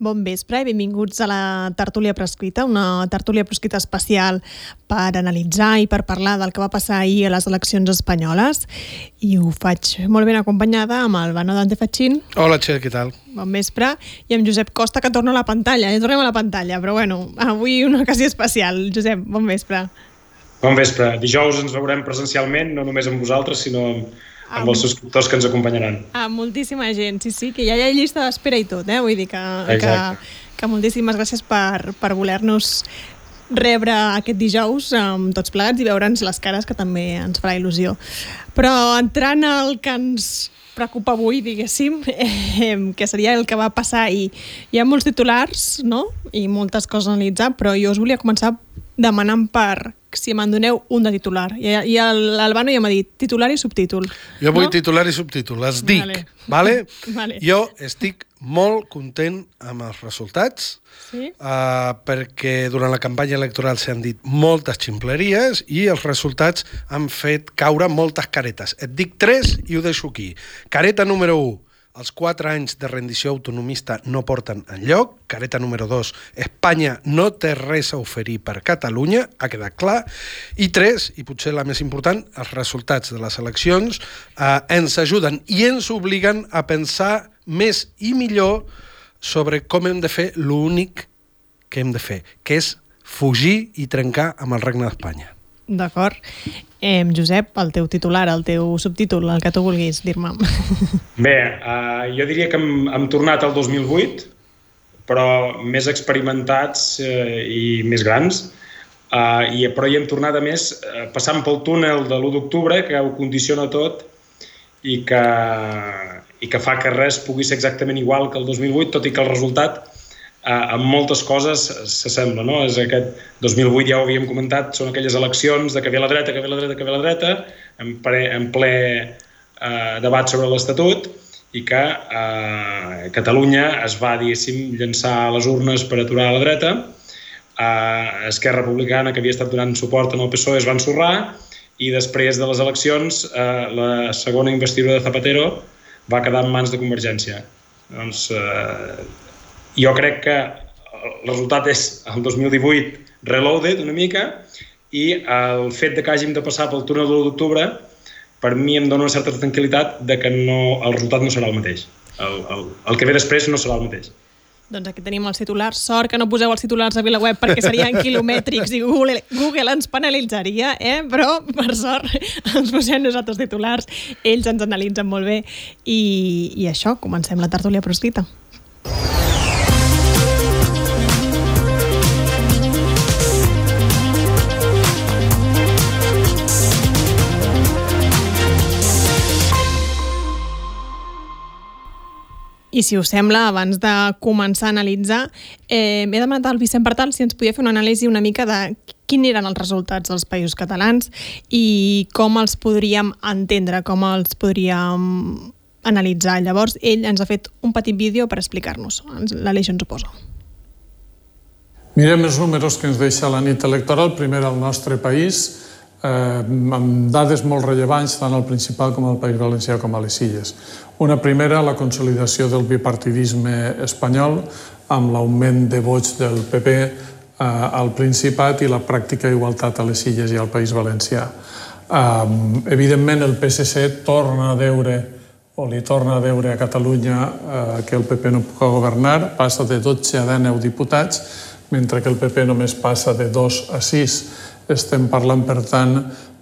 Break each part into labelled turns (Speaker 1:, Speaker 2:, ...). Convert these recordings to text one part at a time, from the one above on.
Speaker 1: Bon vespre i benvinguts a la Tertúlia Prescrita, una tertúlia prescrita especial per analitzar i per parlar del que va passar ahir a les eleccions espanyoles. I ho faig molt ben acompanyada amb el Bano Dante Fatxin.
Speaker 2: Hola, Txell, què tal?
Speaker 1: Bon vespre. I amb Josep Costa, que torna a la pantalla. Ja tornem a la pantalla, però bueno, avui una ocasió especial. Josep, bon vespre.
Speaker 3: Bon vespre. Dijous ens veurem presencialment, no només amb vosaltres, sinó amb amb els subscriptors que ens acompanyaran.
Speaker 1: A moltíssima gent, sí, sí, que ja hi ha llista d'espera i tot, eh? Vull dir que, que, que moltíssimes gràcies per, per voler-nos rebre aquest dijous amb tots plegats i veure'ns les cares, que també ens farà il·lusió. Però entrant al que ens preocupa avui, diguéssim, eh, que seria el que va passar ahir. Hi ha molts titulars, no?, i moltes coses a analitzar, però jo us volia començar demanant per si me'n doneu un de titular. I, i l'Albano ja m'ha dit titular i subtítol.
Speaker 2: Jo vull no? titular i subtítol. Les dic, vale? vale?
Speaker 1: vale.
Speaker 2: Jo estic molt content amb els resultats
Speaker 1: sí?
Speaker 2: uh, perquè durant la campanya electoral s'han dit moltes ximpleries i els resultats han fet caure moltes caretes. Et dic tres i ho deixo aquí. Careta número 1 els quatre anys de rendició autonomista no porten en lloc. Careta número 2, Espanya no té res a oferir per Catalunya, ha quedat clar. I tres, i potser la més important, els resultats de les eleccions eh, ens ajuden i ens obliguen a pensar més i millor sobre com hem de fer l'únic que hem de fer, que és fugir i trencar amb el regne d'Espanya.
Speaker 1: D'acord. Eh, Josep, el teu titular, el teu subtítol, el que tu vulguis dir-me.
Speaker 3: Bé, uh, jo diria que hem, hem tornat al 2008, però més experimentats uh, i més grans, uh, i, però hi hem tornat a més uh, passant pel túnel de l'1 d'octubre, que ho condiciona tot i que, i que fa que res pugui ser exactament igual que el 2008, tot i que el resultat eh, en moltes coses s'assembla, no? És aquest 2008 ja ho havíem comentat, són aquelles eleccions de que ve la dreta, que ve la dreta, que ve la dreta, en ple, en ple eh, debat sobre l'Estatut, i que eh, Catalunya es va, diguéssim, llançar a les urnes per aturar la dreta, eh, Esquerra Republicana, que havia estat donant suport en el PSOE, es va ensorrar, i després de les eleccions eh, la segona investidura de Zapatero va quedar en mans de Convergència. Doncs eh, jo crec que el resultat és el 2018 reloaded una mica i el fet de que hàgim de passar pel túnel de l'1 d'octubre per mi em dona una certa tranquil·litat de que no, el resultat no serà el mateix. El, el, el que ve després no serà el mateix.
Speaker 1: Doncs aquí tenim els titulars. Sort que no poseu els titulars a VilaWeb perquè serien quilomètrics i Google, Google ens penalitzaria, eh? però per sort ens posem nosaltres titulars. Ells ens analitzen molt bé i, i això, comencem la tertúlia proscrita. I si us sembla, abans de començar a analitzar, eh, m'he demanat al Vicent Partal si ens podia fer una anàlisi una mica de quins eren els resultats dels països catalans i com els podríem entendre, com els podríem analitzar. Llavors, ell ens ha fet un petit vídeo per explicar-nos. L'Aleix ens ho posa.
Speaker 4: Mirem els números que ens deixa la nit electoral, primer al nostre país, eh, amb dades molt rellevants tant al Principal com al País Valencià com a les Illes. Una primera, la consolidació del bipartidisme espanyol amb l'augment de vots del PP eh, al Principat i la pràctica igualtat a les Illes i al País Valencià. Eh, evidentment, el PSC torna a veure o li torna a veure a Catalunya eh, que el PP no puc governar, passa de 12 a 19 diputats, mentre que el PP només passa de 2 a 6 estem parlant, per tant,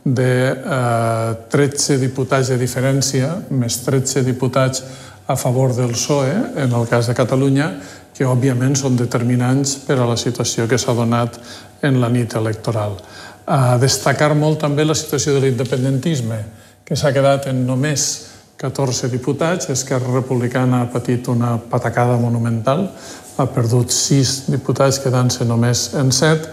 Speaker 4: de eh, 13 diputats de diferència, més 13 diputats a favor del PSOE, en el cas de Catalunya, que òbviament són determinants per a la situació que s'ha donat en la nit electoral. A destacar molt també la situació de l'independentisme, que s'ha quedat en només 14 diputats. Esquerra Republicana ha patit una patacada monumental, ha perdut 6 diputats quedant-se només en 7,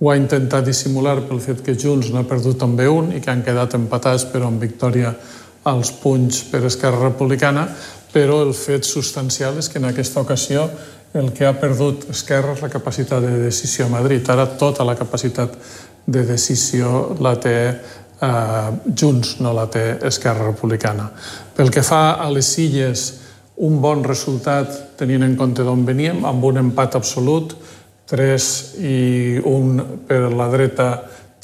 Speaker 4: ho ha intentat dissimular pel fet que Junts n'ha perdut també un i que han quedat empatats però amb victòria als punys per Esquerra Republicana, però el fet substancial és que en aquesta ocasió el que ha perdut Esquerra és la capacitat de decisió a Madrid. Ara tota la capacitat de decisió la té eh, Junts, no la té Esquerra Republicana. Pel que fa a les illes, un bon resultat tenint en compte d'on veníem, amb un empat absolut, 3 i 1 per la dreta,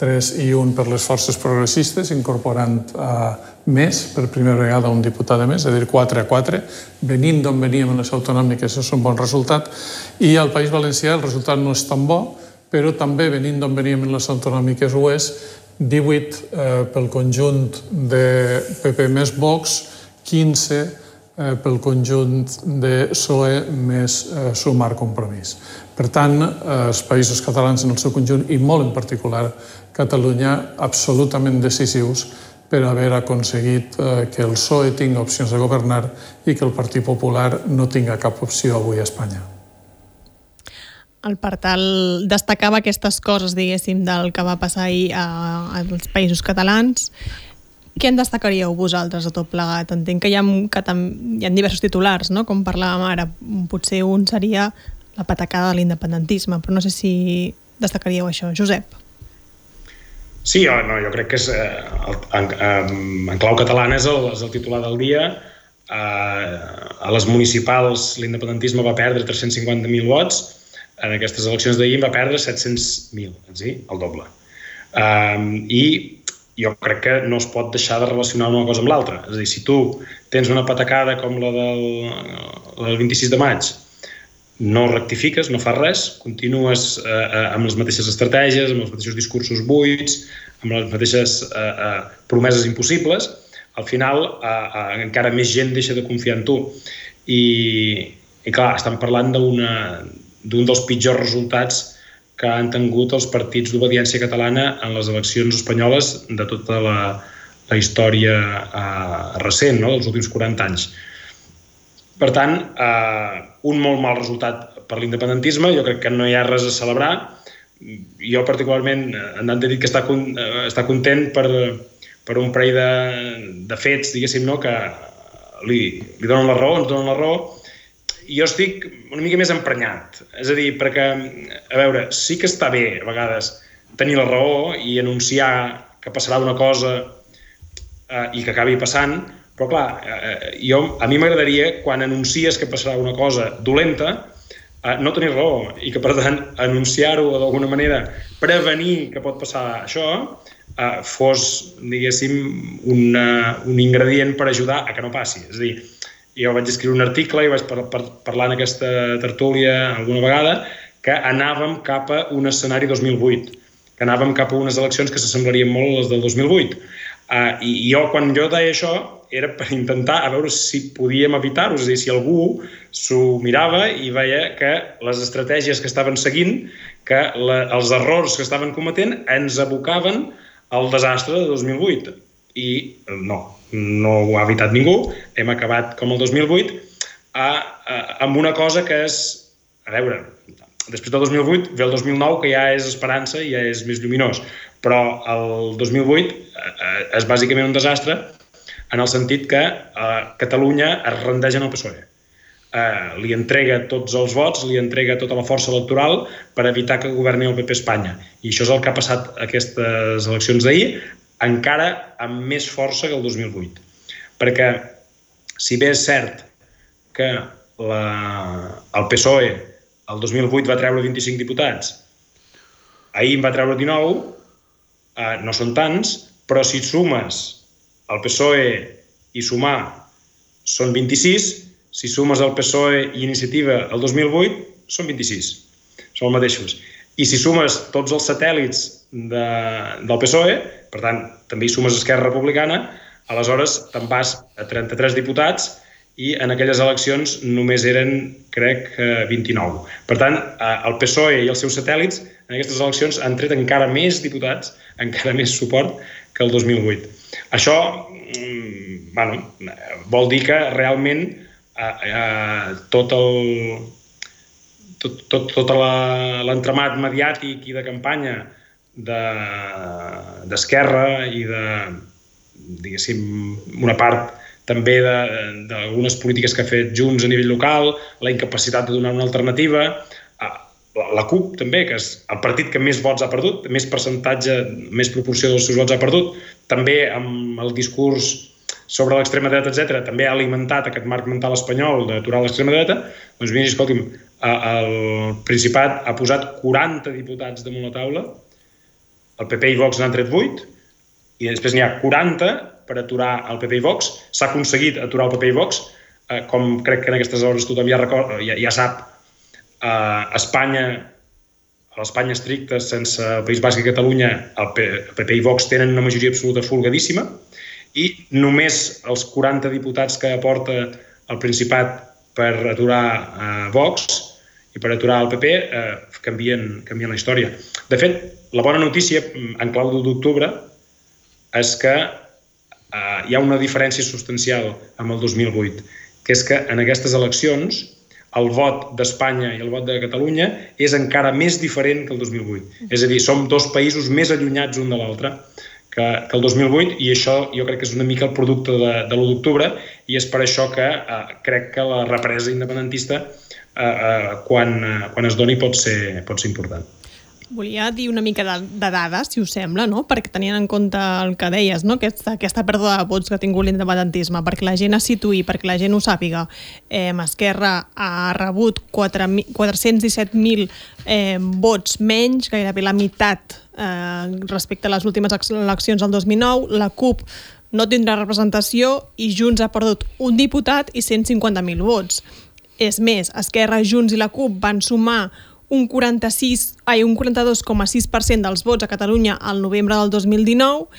Speaker 4: 3 i 1 per les forces progressistes, incorporant uh, més, per primera vegada un diputat de més, és a dir, 4 a 4. Venint d'on veníem en les autonòmiques, és un bon resultat. I al País Valencià el resultat no és tan bo, però també venint d'on veníem en les autonòmiques ho és, 18 eh, pel conjunt de PP més Vox, 15 eh, pel conjunt de PSOE més eh, Sumar Compromís. Per tant, eh, els països catalans en el seu conjunt i molt en particular Catalunya absolutament decisius per haver aconseguit eh, que el PSOE tingui opcions de governar i que el Partit Popular no tinga cap opció avui a Espanya.
Speaker 1: El Partal destacava aquestes coses, diguéssim, del que va passar ahir als països catalans què en destacaríeu vosaltres a tot plegat? Entenc que hi ha, que hi ha diversos titulars, no? com parlàvem ara. Potser un seria la patacada de l'independentisme, però no sé si destacaríeu això. Josep.
Speaker 3: Sí, o no, jo crec que és, eh, en, en, en clau catalana és el, és el titular del dia. Eh, a les municipals l'independentisme va perdre 350.000 vots, en aquestes eleccions d'ahir va perdre 700.000, és a dir, el doble. Um, I jo crec que no es pot deixar de relacionar una cosa amb l'altra. És a dir, si tu tens una patacada com la del, la del 26 de maig, no rectifiques, no fas res, continues eh, eh, amb les mateixes estratègies, amb els mateixos discursos buits, amb les mateixes eh, eh, promeses impossibles, al final eh, eh, encara més gent deixa de confiar en tu. I, i clar, estan parlant d'un dels pitjors resultats que han tingut els partits d'obediència catalana en les eleccions espanyoles de tota la, la història eh, recent, no? dels últims 40 anys. Per tant, eh, un molt mal resultat per l'independentisme, jo crec que no hi ha res a celebrar. Jo particularment, en Dante ha dit que està, eh, està content per, per un parell de, de fets, diguéssim, no? que li, li donen la raó, ens donen la raó, jo estic una mica més emprenyat. És a dir, perquè, a veure, sí que està bé a vegades tenir la raó i anunciar que passarà una cosa eh, i que acabi passant, però clar, eh, jo, a mi m'agradaria quan anuncies que passarà una cosa dolenta, eh, no tenir raó i que per tant anunciar-ho d'alguna manera, prevenir que pot passar això, eh, fos, diguéssim, una, un ingredient per ajudar a que no passi. És a dir, jo vaig escriure un article i vaig par par parlar en aquesta tertúlia alguna vegada que anàvem cap a un escenari 2008, que anàvem cap a unes eleccions que s'assemblarien molt a les del 2008. Uh, ah, i, I jo, quan jo deia això, era per intentar a veure si podíem evitar-ho, és a dir, si algú s'ho mirava i veia que les estratègies que estaven seguint, que la, els errors que estaven cometent ens abocaven al desastre de 2008. I no, no ho ha evitat ningú, hem acabat com el 2008 a, a, amb una cosa que és, a veure, després del 2008 ve el 2009 que ja és esperança i ja és més lluminós, però el 2008 eh, és bàsicament un desastre en el sentit que eh, Catalunya es rendeix en el PSOE. Eh, li entrega tots els vots, li entrega tota la força electoral per evitar que governi el PP Espanya. I això és el que ha passat aquestes eleccions d'ahir, encara amb més força que el 2008. Perquè, si bé és cert que la, el PSOE el 2008 va treure 25 diputats, ahir en va treure 19, eh, no són tants, però si sumes el PSOE i sumar són 26, si sumes el PSOE i Iniciativa el 2008, són 26. Són els mateixos. I si sumes tots els satèl·lits de, del PSOE, per tant, també hi sumes Esquerra Republicana, aleshores te'n vas a 33 diputats i en aquelles eleccions només eren, crec, 29. Per tant, el PSOE i els seus satèl·lits en aquestes eleccions han tret encara més diputats, encara més suport que el 2008. Això mm, bueno, vol dir que realment eh, eh, tot el, tot, tot, tot l'entramat mediàtic i de campanya d'esquerra de, i de, diguéssim, una part també d'algunes polítiques que ha fet Junts a nivell local, la incapacitat de donar una alternativa, la CUP també, que és el partit que més vots ha perdut, més percentatge, més proporció dels seus vots ha perdut, també amb el discurs sobre l'extrema dreta, etc també ha alimentat aquest marc mental espanyol d'aturar l'extrema dreta, doncs mira, escolti'm, el Principat ha posat 40 diputats damunt la taula, el PP i Vox n'han tret 8, i després n'hi ha 40 per aturar el PP i Vox. S'ha aconseguit aturar el PP i Vox, eh, com crec que en aquestes hores tothom ja, record, ja, ja sap, eh, Espanya, a l'Espanya estricta, sense el País Basc i Catalunya, el PP i Vox tenen una majoria absoluta folgadíssima, i només els 40 diputats que aporta el Principat per aturar eh, Vox i per aturar el PP eh, canvien, canvien la història. De fet, la bona notícia en clau d'octubre és que eh, hi ha una diferència substancial amb el 2008, que és que en aquestes eleccions el vot d'Espanya i el vot de Catalunya és encara més diferent que el 2008. És a dir, som dos països més allunyats un de l'altre que, que el 2008 i això jo crec que és una mica el producte de, de l'1 d'octubre i és per això que eh, crec que la represa independentista eh, eh, quan, eh, quan es doni pot ser, pot ser important.
Speaker 1: Volia dir una mica de, de dades, si us sembla, no? perquè tenien en compte el que deies, no? aquesta, aquesta pèrdua de vots que ha tingut l'independentisme, perquè la gent es situï, perquè la gent ho sàpiga. Eh, Esquerra ha rebut 417.000 eh, vots menys, gairebé la meitat eh, respecte a les últimes eleccions del 2009. La CUP no tindrà representació i Junts ha perdut un diputat i 150.000 vots. És més, Esquerra, Junts i la CUP van sumar un 46, ai, un 42,6% dels vots a Catalunya al novembre del 2019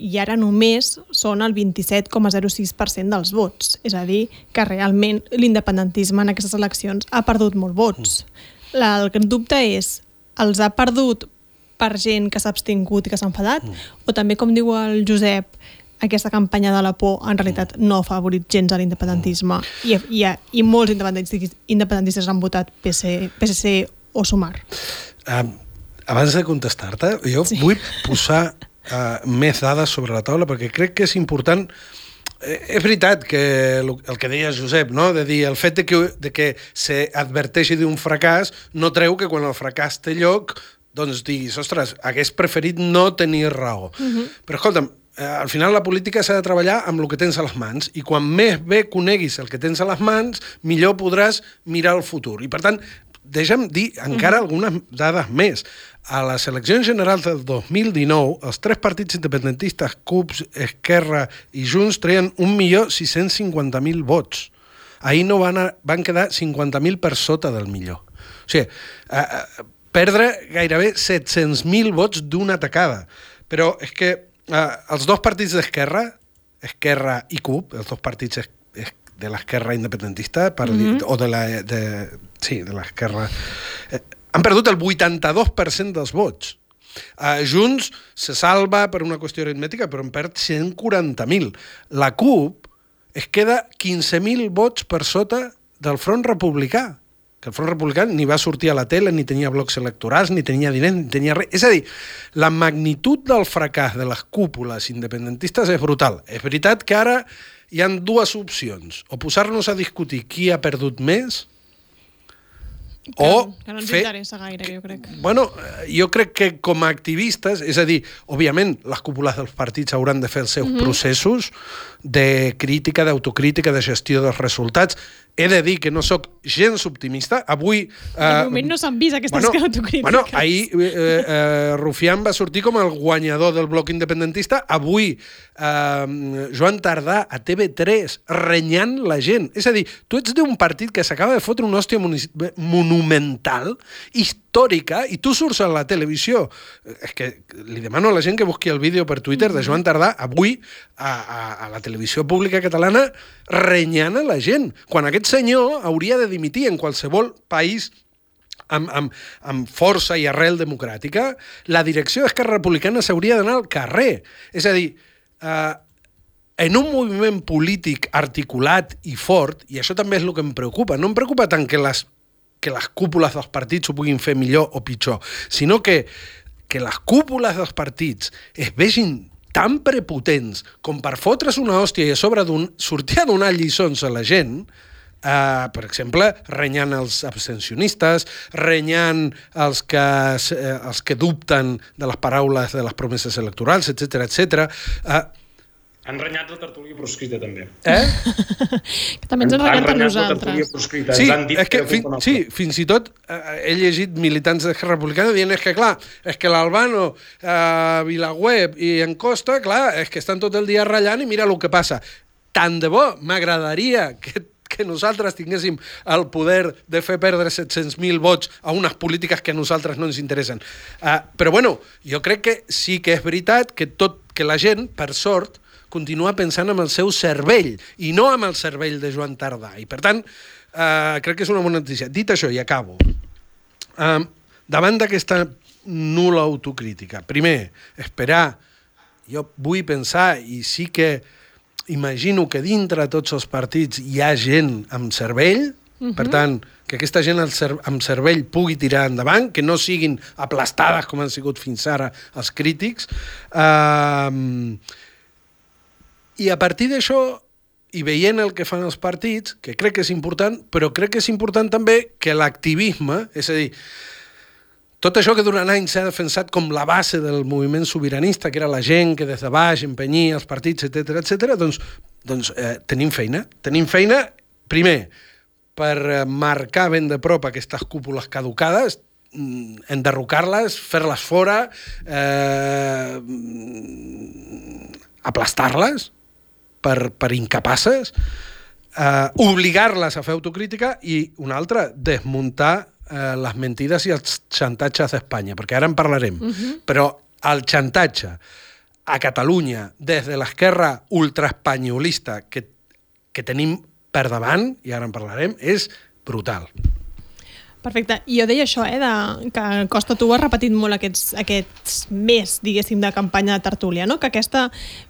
Speaker 1: i ara només són el 27,06% dels vots. És a dir, que realment l'independentisme en aquestes eleccions ha perdut molt vots. La, el que dubte és, els ha perdut per gent que s'ha abstingut i que s'ha enfadat? Mm. O també, com diu el Josep, aquesta campanya de la por en realitat no ha favorit gens a l'independentisme i, i, i molts independentistes, independentistes han votat PC, PSC o sumar?
Speaker 2: Uh, abans de contestar-te, jo sí. vull posar uh, més dades sobre la taula perquè crec que és important eh, és veritat que el, que deia Josep, no? de dir el fet de que, de que s'adverteixi d'un fracàs no treu que quan el fracàs té lloc doncs diguis, ostres, hagués preferit no tenir raó. Uh -huh. Però escolta'm, eh, al final la política s'ha de treballar amb el que tens a les mans i quan més bé coneguis el que tens a les mans, millor podràs mirar el futur. I per tant, deixa'm dir encara uh -huh. algunes dades més. A les eleccions generals del 2019, els tres partits independentistes, CUPS, Esquerra i Junts, treien 1.650.000 vots. Ahir no van, a, van quedar 50.000 per sota del millor. O sigui, eh, eh, perdre gairebé 700.000 vots d'una tacada. Però és que eh, els dos partits d'Esquerra, Esquerra i CUP, els dos partits de l'esquerra independentista, per mm -hmm. dir, o de la, de, sí, de l'esquerra, eh, han perdut el 82% dels vots. Uh, Junts se salva per una qüestió aritmètica, però en perd 140.000. La CUP es queda 15.000 vots per sota del Front Republicà que el Front Republicà ni va sortir a la tele, ni tenia blocs electorals, ni tenia diners, ni tenia res. És a dir, la magnitud del fracàs de les cúpules independentistes és brutal. És veritat que ara hi han dues opcions. O posar-nos a discutir qui ha perdut més,
Speaker 1: que, o que no ens fer... interessa gaire, jo crec.
Speaker 2: Bueno, jo crec que com a activistes, és a dir, òbviament, les cúpules dels partits hauran de fer els seus mm -hmm. processos de crítica, d'autocrítica, de gestió dels resultats. He de dir que no sóc gens optimista. Avui...
Speaker 1: Eh, de moment no s'han vist aquestes bueno, autocrítiques.
Speaker 2: Bueno, ahir eh, eh, Rufián va sortir com el guanyador del bloc independentista. Avui eh, Joan Tardà a TV3 renyant la gent. És a dir, tu ets d'un partit que s'acaba de fotre una hòstia monumental, històrica, i tu surts a la televisió. És que li demano a la gent que busqui el vídeo per Twitter de Joan Tardà avui a, a, a la televisió pública catalana renyant a la gent, quan aquest senyor hauria de dimitir en qualsevol país amb, amb, amb força i arrel democràtica, la direcció d'Esquerra Republicana s'hauria d'anar al carrer. És a dir, eh, en un moviment polític articulat i fort, i això també és el que em preocupa, no em preocupa tant que les, que les cúpules dels partits ho puguin fer millor o pitjor, sinó que, que les cúpules dels partits es vegin tan prepotents com per fotre's una hòstia i a sobre sortir a donar lliçons a la gent, Uh, per exemple, renyant els abstencionistes, renyant els que, uh, els que dubten de les paraules de les promeses electorals, etc etc. Uh,
Speaker 3: Han renyat la tertúlia proscrita, també.
Speaker 2: Eh?
Speaker 1: que també ens han renyat a nosaltres.
Speaker 3: Proscrita.
Speaker 2: Sí,
Speaker 3: han dit
Speaker 2: és que, fin,
Speaker 3: culpa nostra.
Speaker 2: sí, fins i tot eh, he llegit militants d'Esquerra Republicana dient és que, clar, és que l'Albano, eh, Vilaweb i en Costa, clar, és que estan tot el dia ratllant i mira el que passa. Tant de bo, m'agradaria que que nosaltres tinguéssim el poder de fer perdre 700.000 vots a unes polítiques que a nosaltres no ens interessen. Uh, però bueno, jo crec que sí que és veritat que tot que la gent, per sort, continua pensant amb el seu cervell i no amb el cervell de Joan Tardà. I per tant, uh, crec que és una bona notícia. Dit això, i acabo. Uh, davant d'aquesta nula autocrítica, primer, esperar, jo vull pensar, i sí que imagino que dintre de tots els partits hi ha gent amb cervell, uh -huh. per tant, que aquesta gent amb cervell pugui tirar endavant, que no siguin aplastades com han sigut fins ara els crítics. Uh, I a partir d'això, i veient el que fan els partits, que crec que és important, però crec que és important també que l'activisme, és a dir, tot això que durant anys s'ha defensat com la base del moviment sobiranista, que era la gent que des de baix empenyia els partits, etc etc, doncs, doncs eh, tenim feina. Tenim feina, primer, per eh, marcar ben de prop aquestes cúpules caducades, mm, enderrocar-les, fer-les fora, eh, aplastar-les per, per incapaces, eh, obligar-les a fer autocrítica i una altra, desmuntar eh, les mentides i els xantatges d'Espanya, perquè ara en parlarem. Uh -huh. Però el xantatge a Catalunya des de l'esquerra ultraespanyolista que, que tenim per davant, i ara en parlarem, és brutal.
Speaker 1: Perfecte. I jo deia això, eh, de, que Costa, tu ho has repetit molt aquests, aquests més, diguéssim, de campanya de tertúlia, no? que aquesta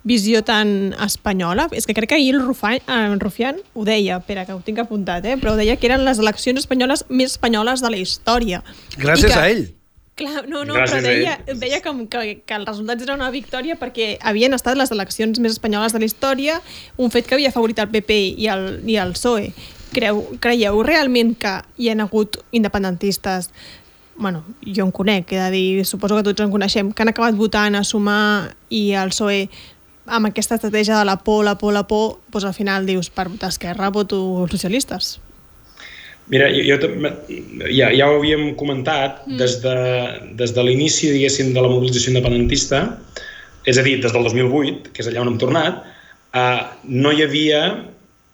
Speaker 1: visió tan espanyola, és que crec que ahir el, Rufai, el Rufián ho deia, espera, que ho tinc apuntat, eh, però deia que eren les eleccions espanyoles més espanyoles de la història.
Speaker 2: Gràcies
Speaker 1: que,
Speaker 2: a ell.
Speaker 1: Clar, no, no,
Speaker 3: Gràcies
Speaker 1: però deia, deia que, que, que els resultats eren una victòria perquè havien estat les eleccions més espanyoles de la història, un fet que havia favorit el PP i el, i el PSOE. Creu, creieu realment que hi ha hagut independentistes bueno, jo en conec, he de dir, suposo que tots en coneixem, que han acabat votant a sumar i el PSOE amb aquesta estratègia de la por, la por, la por, doncs al final dius, per votar Esquerra voto socialistes.
Speaker 3: Mira, jo, ja, ja ho havíem comentat, mm. des de, des de l'inici, diguéssim, de la mobilització independentista, és a dir, des del 2008, que és allà on hem tornat, eh, no hi havia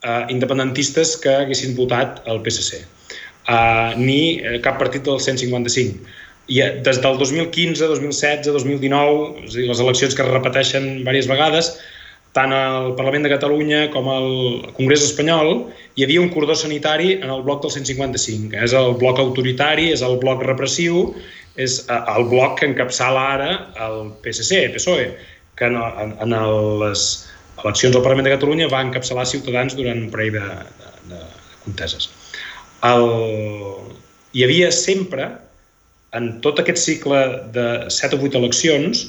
Speaker 3: eh, independentistes que haguessin votat el PSC, eh, ni eh, cap partit del 155. I eh, des del 2015, 2016, 2019, és a dir, les eleccions que es repeteixen diverses vegades, tant al Parlament de Catalunya com al Congrés espanyol, hi havia un cordó sanitari en el bloc del 155, que és el bloc autoritari, és el bloc repressiu, és eh, el bloc que encapçala ara el PSC, PSOE, que en, en, en les eleccions al Parlament de Catalunya va encapçalar Ciutadans durant un parell de, de, de conteses. El... Hi havia sempre, en tot aquest cicle de 7 o 8 eleccions,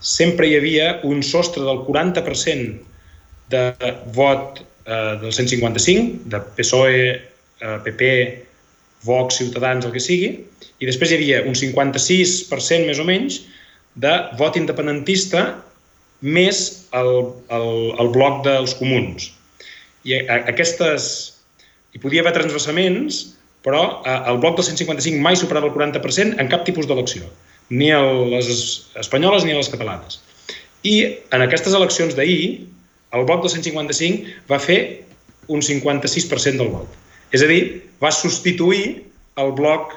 Speaker 3: sempre hi havia un sostre del 40% de vot eh, del 155, de PSOE, eh, PP, Vox, Ciutadans, el que sigui, i després hi havia un 56% més o menys de vot independentista més el, el, el bloc dels comuns. I a, aquestes... Hi podia haver transversaments, però el bloc del 155 mai superava el 40% en cap tipus d'elecció, ni a les espanyoles ni a les catalanes. I en aquestes eleccions d'ahir, el bloc del 155 va fer un 56% del vot. És a dir, va substituir el bloc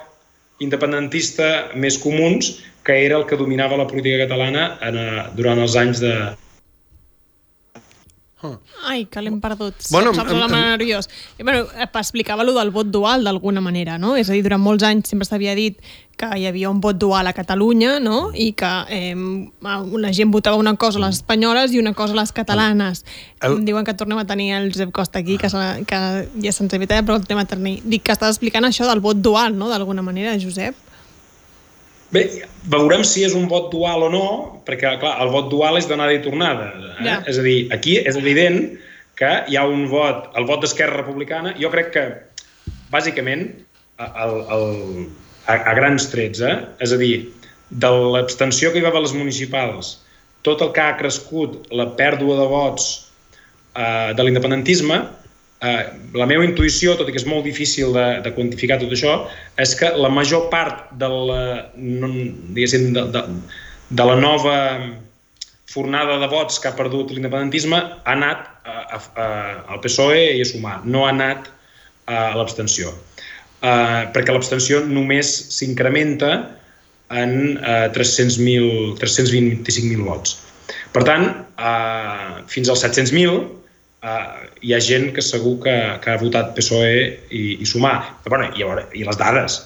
Speaker 3: independentista més comuns, que era el que dominava la política catalana en, eh, durant els anys de,
Speaker 1: Ai, que l'hem perdut.
Speaker 2: Bueno, em-
Speaker 1: em,
Speaker 2: em-
Speaker 1: nerviós. I, bueno, explicava lo del vot dual d'alguna manera, no? És a dir, durant molts anys sempre s'havia dit que hi havia un vot dual a Catalunya, no? I que eh, la gent votava una cosa a les espanyoles i una cosa a les catalanes.
Speaker 2: El-.
Speaker 1: Em diuen que tornem a tenir el Josep Costa aquí, que, que ja se'ns ha evitat, però el tornem a tenir. Dic que estàs explicant això del vot dual, no? D'alguna manera, Josep.
Speaker 3: Bé, veurem si és un vot dual o no, perquè, clar, el vot dual és d'anada i tornada. Eh?
Speaker 1: Ja.
Speaker 3: És a dir, aquí és evident que hi ha un vot, el vot d'Esquerra Republicana, jo crec que, bàsicament, el, el, a, a grans trets, eh? és a dir, de l'abstenció que hi va haver a les municipals tot el que ha crescut la pèrdua de vots eh, de l'independentisme, eh, la meva intuïció, tot i que és molt difícil de, de quantificar tot això, és que la major part de la, no, de, de, de la nova fornada de vots que ha perdut l'independentisme ha anat a, a, a, al PSOE i a Sumar, no ha anat a l'abstenció. Uh, perquè l'abstenció només s'incrementa en uh, 300.000 325.000 vots. Per tant, uh, fins als 700.000 uh, hi ha gent que segur que, que ha votat PSOE i, i Sumar. Però, bueno, i, veure, I les dades.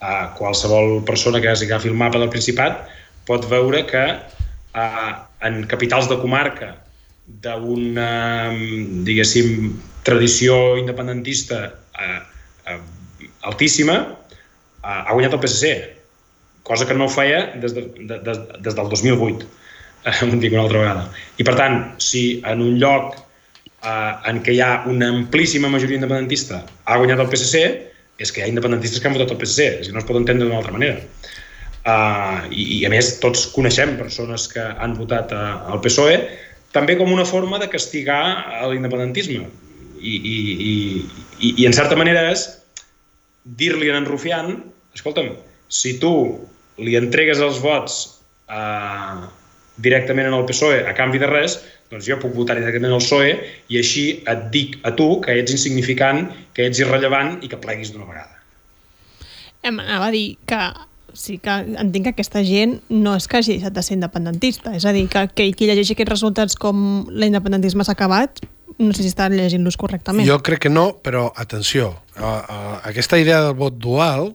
Speaker 3: Uh, qualsevol persona que agafat el mapa del Principat pot veure que uh, en capitals de comarca d'una, diguéssim, tradició independentista eh, eh, altíssima, eh, ha guanyat el PSC, cosa que no feia des, de, de, de, des del 2008, eh, ho dic una altra vegada. I per tant, si en un lloc eh, en què hi ha una amplíssima majoria independentista ha guanyat el PSC, és que hi ha independentistes que han votat el PSC, és que no es pot entendre d'una altra manera. Uh, i, I, a més, tots coneixem persones que han votat uh, al PSOE, també com una forma de castigar l'independentisme. I, i, i, i, I, en certa manera, és dir-li a en Rufián, escolta'm, si tu li entregues els vots uh, directament en el PSOE a canvi de res, doncs jo puc votar directament al PSOE i així et dic a tu que ets insignificant, que ets irrellevant i que pleguis d'una vegada.
Speaker 1: Em anava a dir que sí que entenc que aquesta gent no és que hagi deixat de ser independentista, és a dir, que, que qui llegeixi aquests resultats com l'independentisme s'ha acabat, no sé si està llegint-los correctament.
Speaker 2: Jo crec que no, però atenció, uh, uh, aquesta idea del vot dual,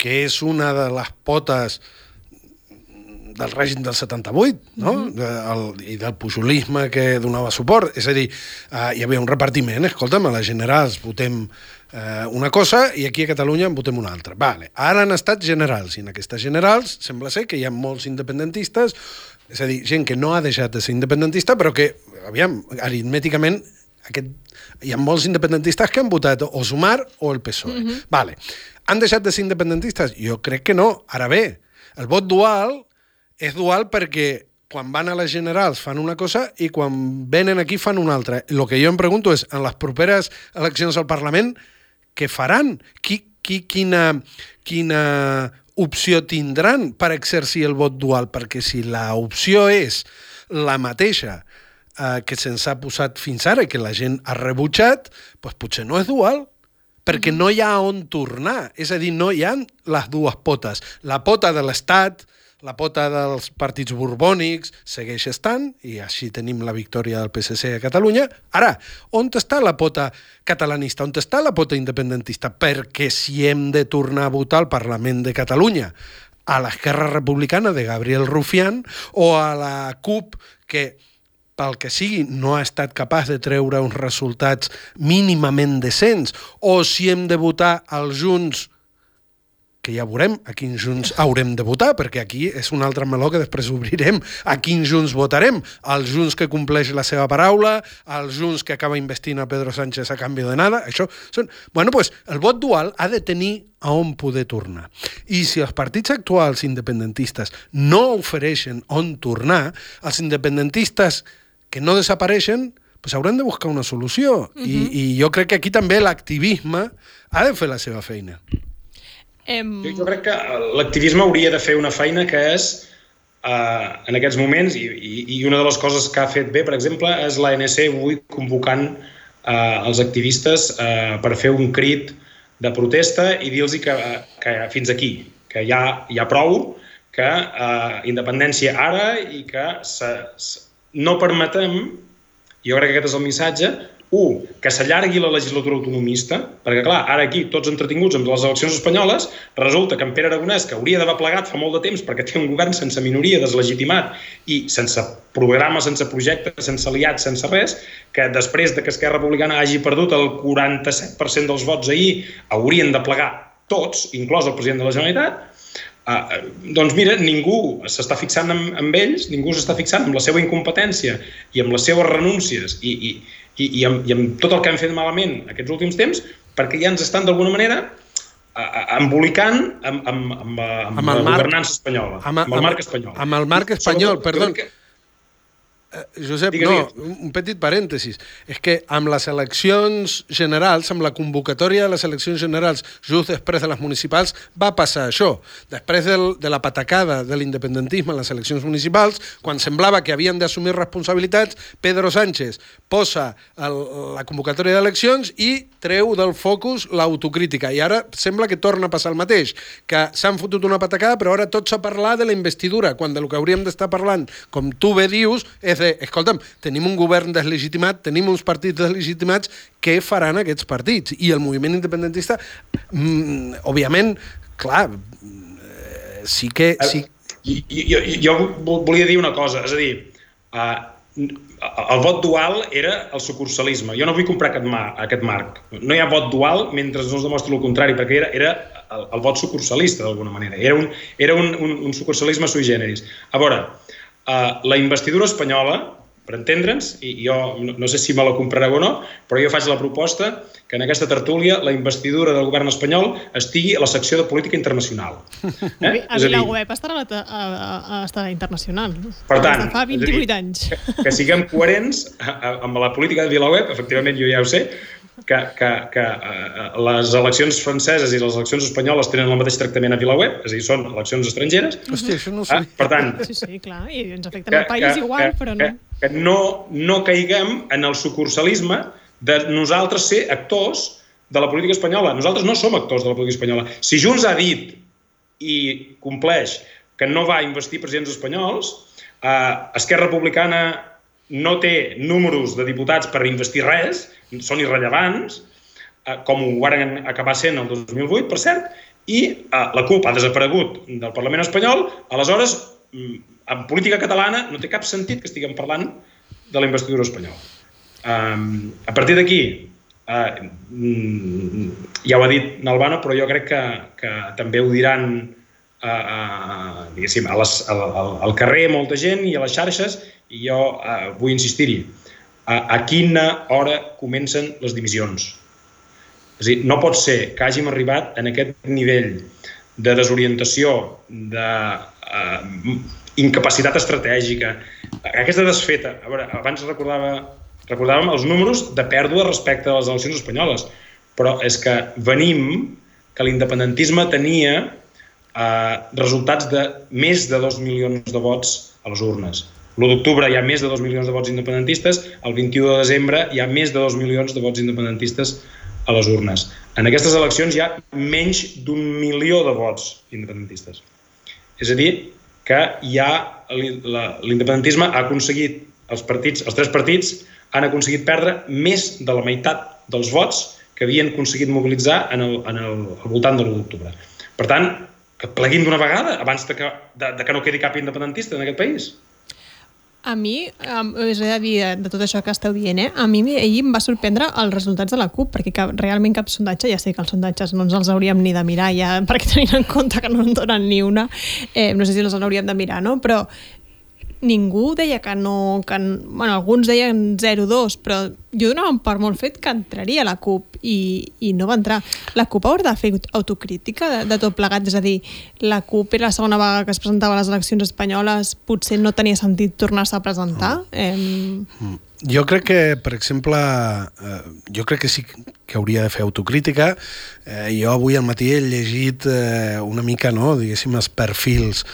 Speaker 2: que és una de les potes del règim del 78 no? Mm -hmm. de, el, i del pujolisme que donava suport. És a dir, uh, hi havia un repartiment, escolta'm, a les generals votem eh, una cosa i aquí a Catalunya en votem una altra. Vale. Ara han estat generals i en aquestes generals sembla ser que hi ha molts independentistes, és a dir, gent que no ha deixat de ser independentista però que, aviam, aritmèticament aquest, hi ha molts independentistes que han votat o Sumar o el PSOE. Mm -hmm. vale. Han deixat de ser independentistes? Jo crec que no. Ara bé, el vot dual és dual perquè quan van a les generals fan una cosa i quan venen aquí fan una altra. El que jo em pregunto és, en les properes eleccions al Parlament, què faran? Qui, qui, quina, quina opció tindran per exercir el vot dual? Perquè si l'opció és la mateixa eh, que se'ns ha posat fins ara i que la gent ha rebutjat, doncs potser no és dual, perquè no hi ha on tornar. És a dir, no hi ha les dues potes. La pota de l'Estat, la pota dels partits borbònics segueix estant, i així tenim la victòria del PSC a Catalunya. Ara, on està la pota catalanista? On està la pota independentista? Perquè si hem de tornar a votar al Parlament de Catalunya a l'Esquerra Republicana de Gabriel Rufián o a la CUP, que pel que sigui, no ha estat capaç de treure uns resultats mínimament decents, o si hem de votar als Junts que ja veurem a quins junts haurem de votar, perquè aquí és un altre meló que després obrirem a quins junts votarem. Els junts que compleix la seva paraula, els junts que acaba investint a Pedro Sánchez a canvi de nada, això són... Bueno, pues, el vot dual ha de tenir a on poder tornar. I si els partits actuals independentistes no ofereixen on tornar, els independentistes que no desapareixen pues haurem de buscar una solució. Uh -huh. I, I jo crec que aquí també l'activisme ha de fer la seva feina.
Speaker 3: Em... Jo, jo crec que l'activisme hauria de fer una feina que és, uh, en aquests moments, i, i, i una de les coses que ha fet bé, per exemple, és l'ANC avui convocant uh, els activistes uh, per fer un crit de protesta i dir-los que, que fins aquí, que ja hi ha prou, que uh, independència ara i que se, se, no permetem, jo crec que aquest és el missatge, un, que s'allargui la legislatura autonomista, perquè clar, ara aquí tots entretinguts amb les eleccions espanyoles, resulta que en Pere Aragonès, que hauria d'haver plegat fa molt de temps perquè té un govern sense minoria, deslegitimat i sense programa, sense projecte, sense aliats, sense res, que després de que Esquerra Republicana hagi perdut el 47% dels vots ahir, haurien de plegar tots, inclòs el president de la Generalitat, Uh, doncs mira, ningú s'està fixant en, en ells, ningú s'està fixant en la seva incompetència i amb les seves renúncies i, i, i, i, amb, i amb tot el que han fet malament aquests últims temps, perquè ja ens estan d'alguna manera embolicant amb, amb, amb, amb, amb, la marc, governança espanyola, amb, amb, amb el marc espanyol.
Speaker 2: Amb el marc espanyol, perdó. Que... Eh, Josep, digue, no, digue. un petit parèntesis. És que amb les eleccions generals, amb la convocatòria de les eleccions generals just després de les municipals, va passar això. Després del, de la patacada de l'independentisme en les eleccions municipals, quan semblava que havien d'assumir responsabilitats, Pedro Sánchez posa el, la convocatòria d'eleccions i treu del focus l'autocrítica. I ara sembla que torna a passar el mateix, que s'han fotut una patacada, però ara tots a parlar de la investidura, quan del que hauríem d'estar parlant, com tu bé dius, és de, escolta'm, tenim un govern deslegitimat, tenim uns partits deslegitimats, què faran aquests partits? I el moviment independentista, mm, òbviament, clar, eh, sí que...
Speaker 3: Eh,
Speaker 2: sí...
Speaker 3: Jo, jo, jo volia dir una cosa, és a dir, uh, el vot dual era el sucursalisme. Jo no vull comprar aquest, mar, aquest marc. No hi ha vot dual mentre no es demostri el contrari, perquè era, era el, el vot sucursalista, d'alguna manera. Era, un, era un, un, un sucursalisme sui generis. A veure, Uh, la investidura espanyola, per entendre'ns, i jo no, no sé si me la comprareu o no, però jo faig la proposta que en aquesta tertúlia la investidura del govern espanyol estigui a la secció de política internacional.
Speaker 1: Eh? A Vilaweb estarà a, la, a, a, estarà internacional.
Speaker 3: Per tant,
Speaker 1: fa 28 dir, anys.
Speaker 3: Que, que siguem coherents amb la política de Vilaweb, efectivament jo ja ho sé, que, que, que uh, les eleccions franceses i les eleccions espanyoles tenen el mateix tractament a VilaWeb, és a dir, són eleccions estrangeres.
Speaker 2: Hòstia, això no ho sé.
Speaker 3: Uh, per tant...
Speaker 1: Sí, sí, clar, i ens afecten que, el país que, igual, que, però no.
Speaker 3: Que, que no, no caiguem en el sucursalisme de nosaltres ser actors de la política espanyola. Nosaltres no som actors de la política espanyola. Si Junts ha dit i compleix que no va investir presidents espanyols, eh, Esquerra Republicana no té números de diputats per investir res, són irrellevants, eh, com ho van acabar sent el 2008, per cert, i eh, la CUP ha desaparegut del Parlament espanyol, aleshores, mm, en política catalana no té cap sentit que estiguem parlant de la investidura espanyola. Um, a partir d'aquí, uh, ja ho ha dit Nalbano, però jo crec que, que també ho diran uh, uh, diguéssim, a les, al, al, al carrer molta gent i a les xarxes, i jo uh, vull insistir-hi a, a quina hora comencen les divisions. És a dir, no pot ser que hàgim arribat en aquest nivell de desorientació, de uh, incapacitat estratègica, aquesta desfeta. A veure, abans recordava, recordàvem els números de pèrdua respecte a les eleccions espanyoles, però és que venim que l'independentisme tenia eh, resultats de més de 2 milions de vots a les urnes. L'1 d'octubre hi ha més de 2 milions de vots independentistes, el 21 de desembre hi ha més de 2 milions de vots independentistes a les urnes. En aquestes eleccions hi ha menys d'un milió de vots independentistes. És a dir, que ha l'independentisme ha aconseguit, els partits, els tres partits han aconseguit perdre més de la meitat dels vots que havien aconseguit mobilitzar en el, en el, al voltant de l'1 d'octubre. Per tant, que pleguin d'una vegada abans de que, de, de que no quedi cap independentista en aquest país.
Speaker 1: A mi, he de dir de tot això que esteu dient, eh? a mi ahir em va sorprendre els resultats de la CUP, perquè cap, realment cap sondatge, ja sé que els sondatges no ens els hauríem ni de mirar ja, perquè tenint en compte que no en donen ni una, eh, no sé si els hauríem de mirar, no? però ningú deia que no... Que, bueno, alguns deien 0-2, però jo donava per molt fet que entraria la CUP i, i no va entrar. La CUP haurà de fer autocrítica de, de tot plegat, és a dir, la CUP era la segona vegada que es presentava a les eleccions espanyoles, potser no tenia sentit tornar-se a presentar. Mm.
Speaker 2: Eh... Jo crec que, per exemple, eh, jo crec que sí que hauria de fer autocrítica. Eh, jo avui al matí he llegit eh, una mica, no, diguéssim, els perfils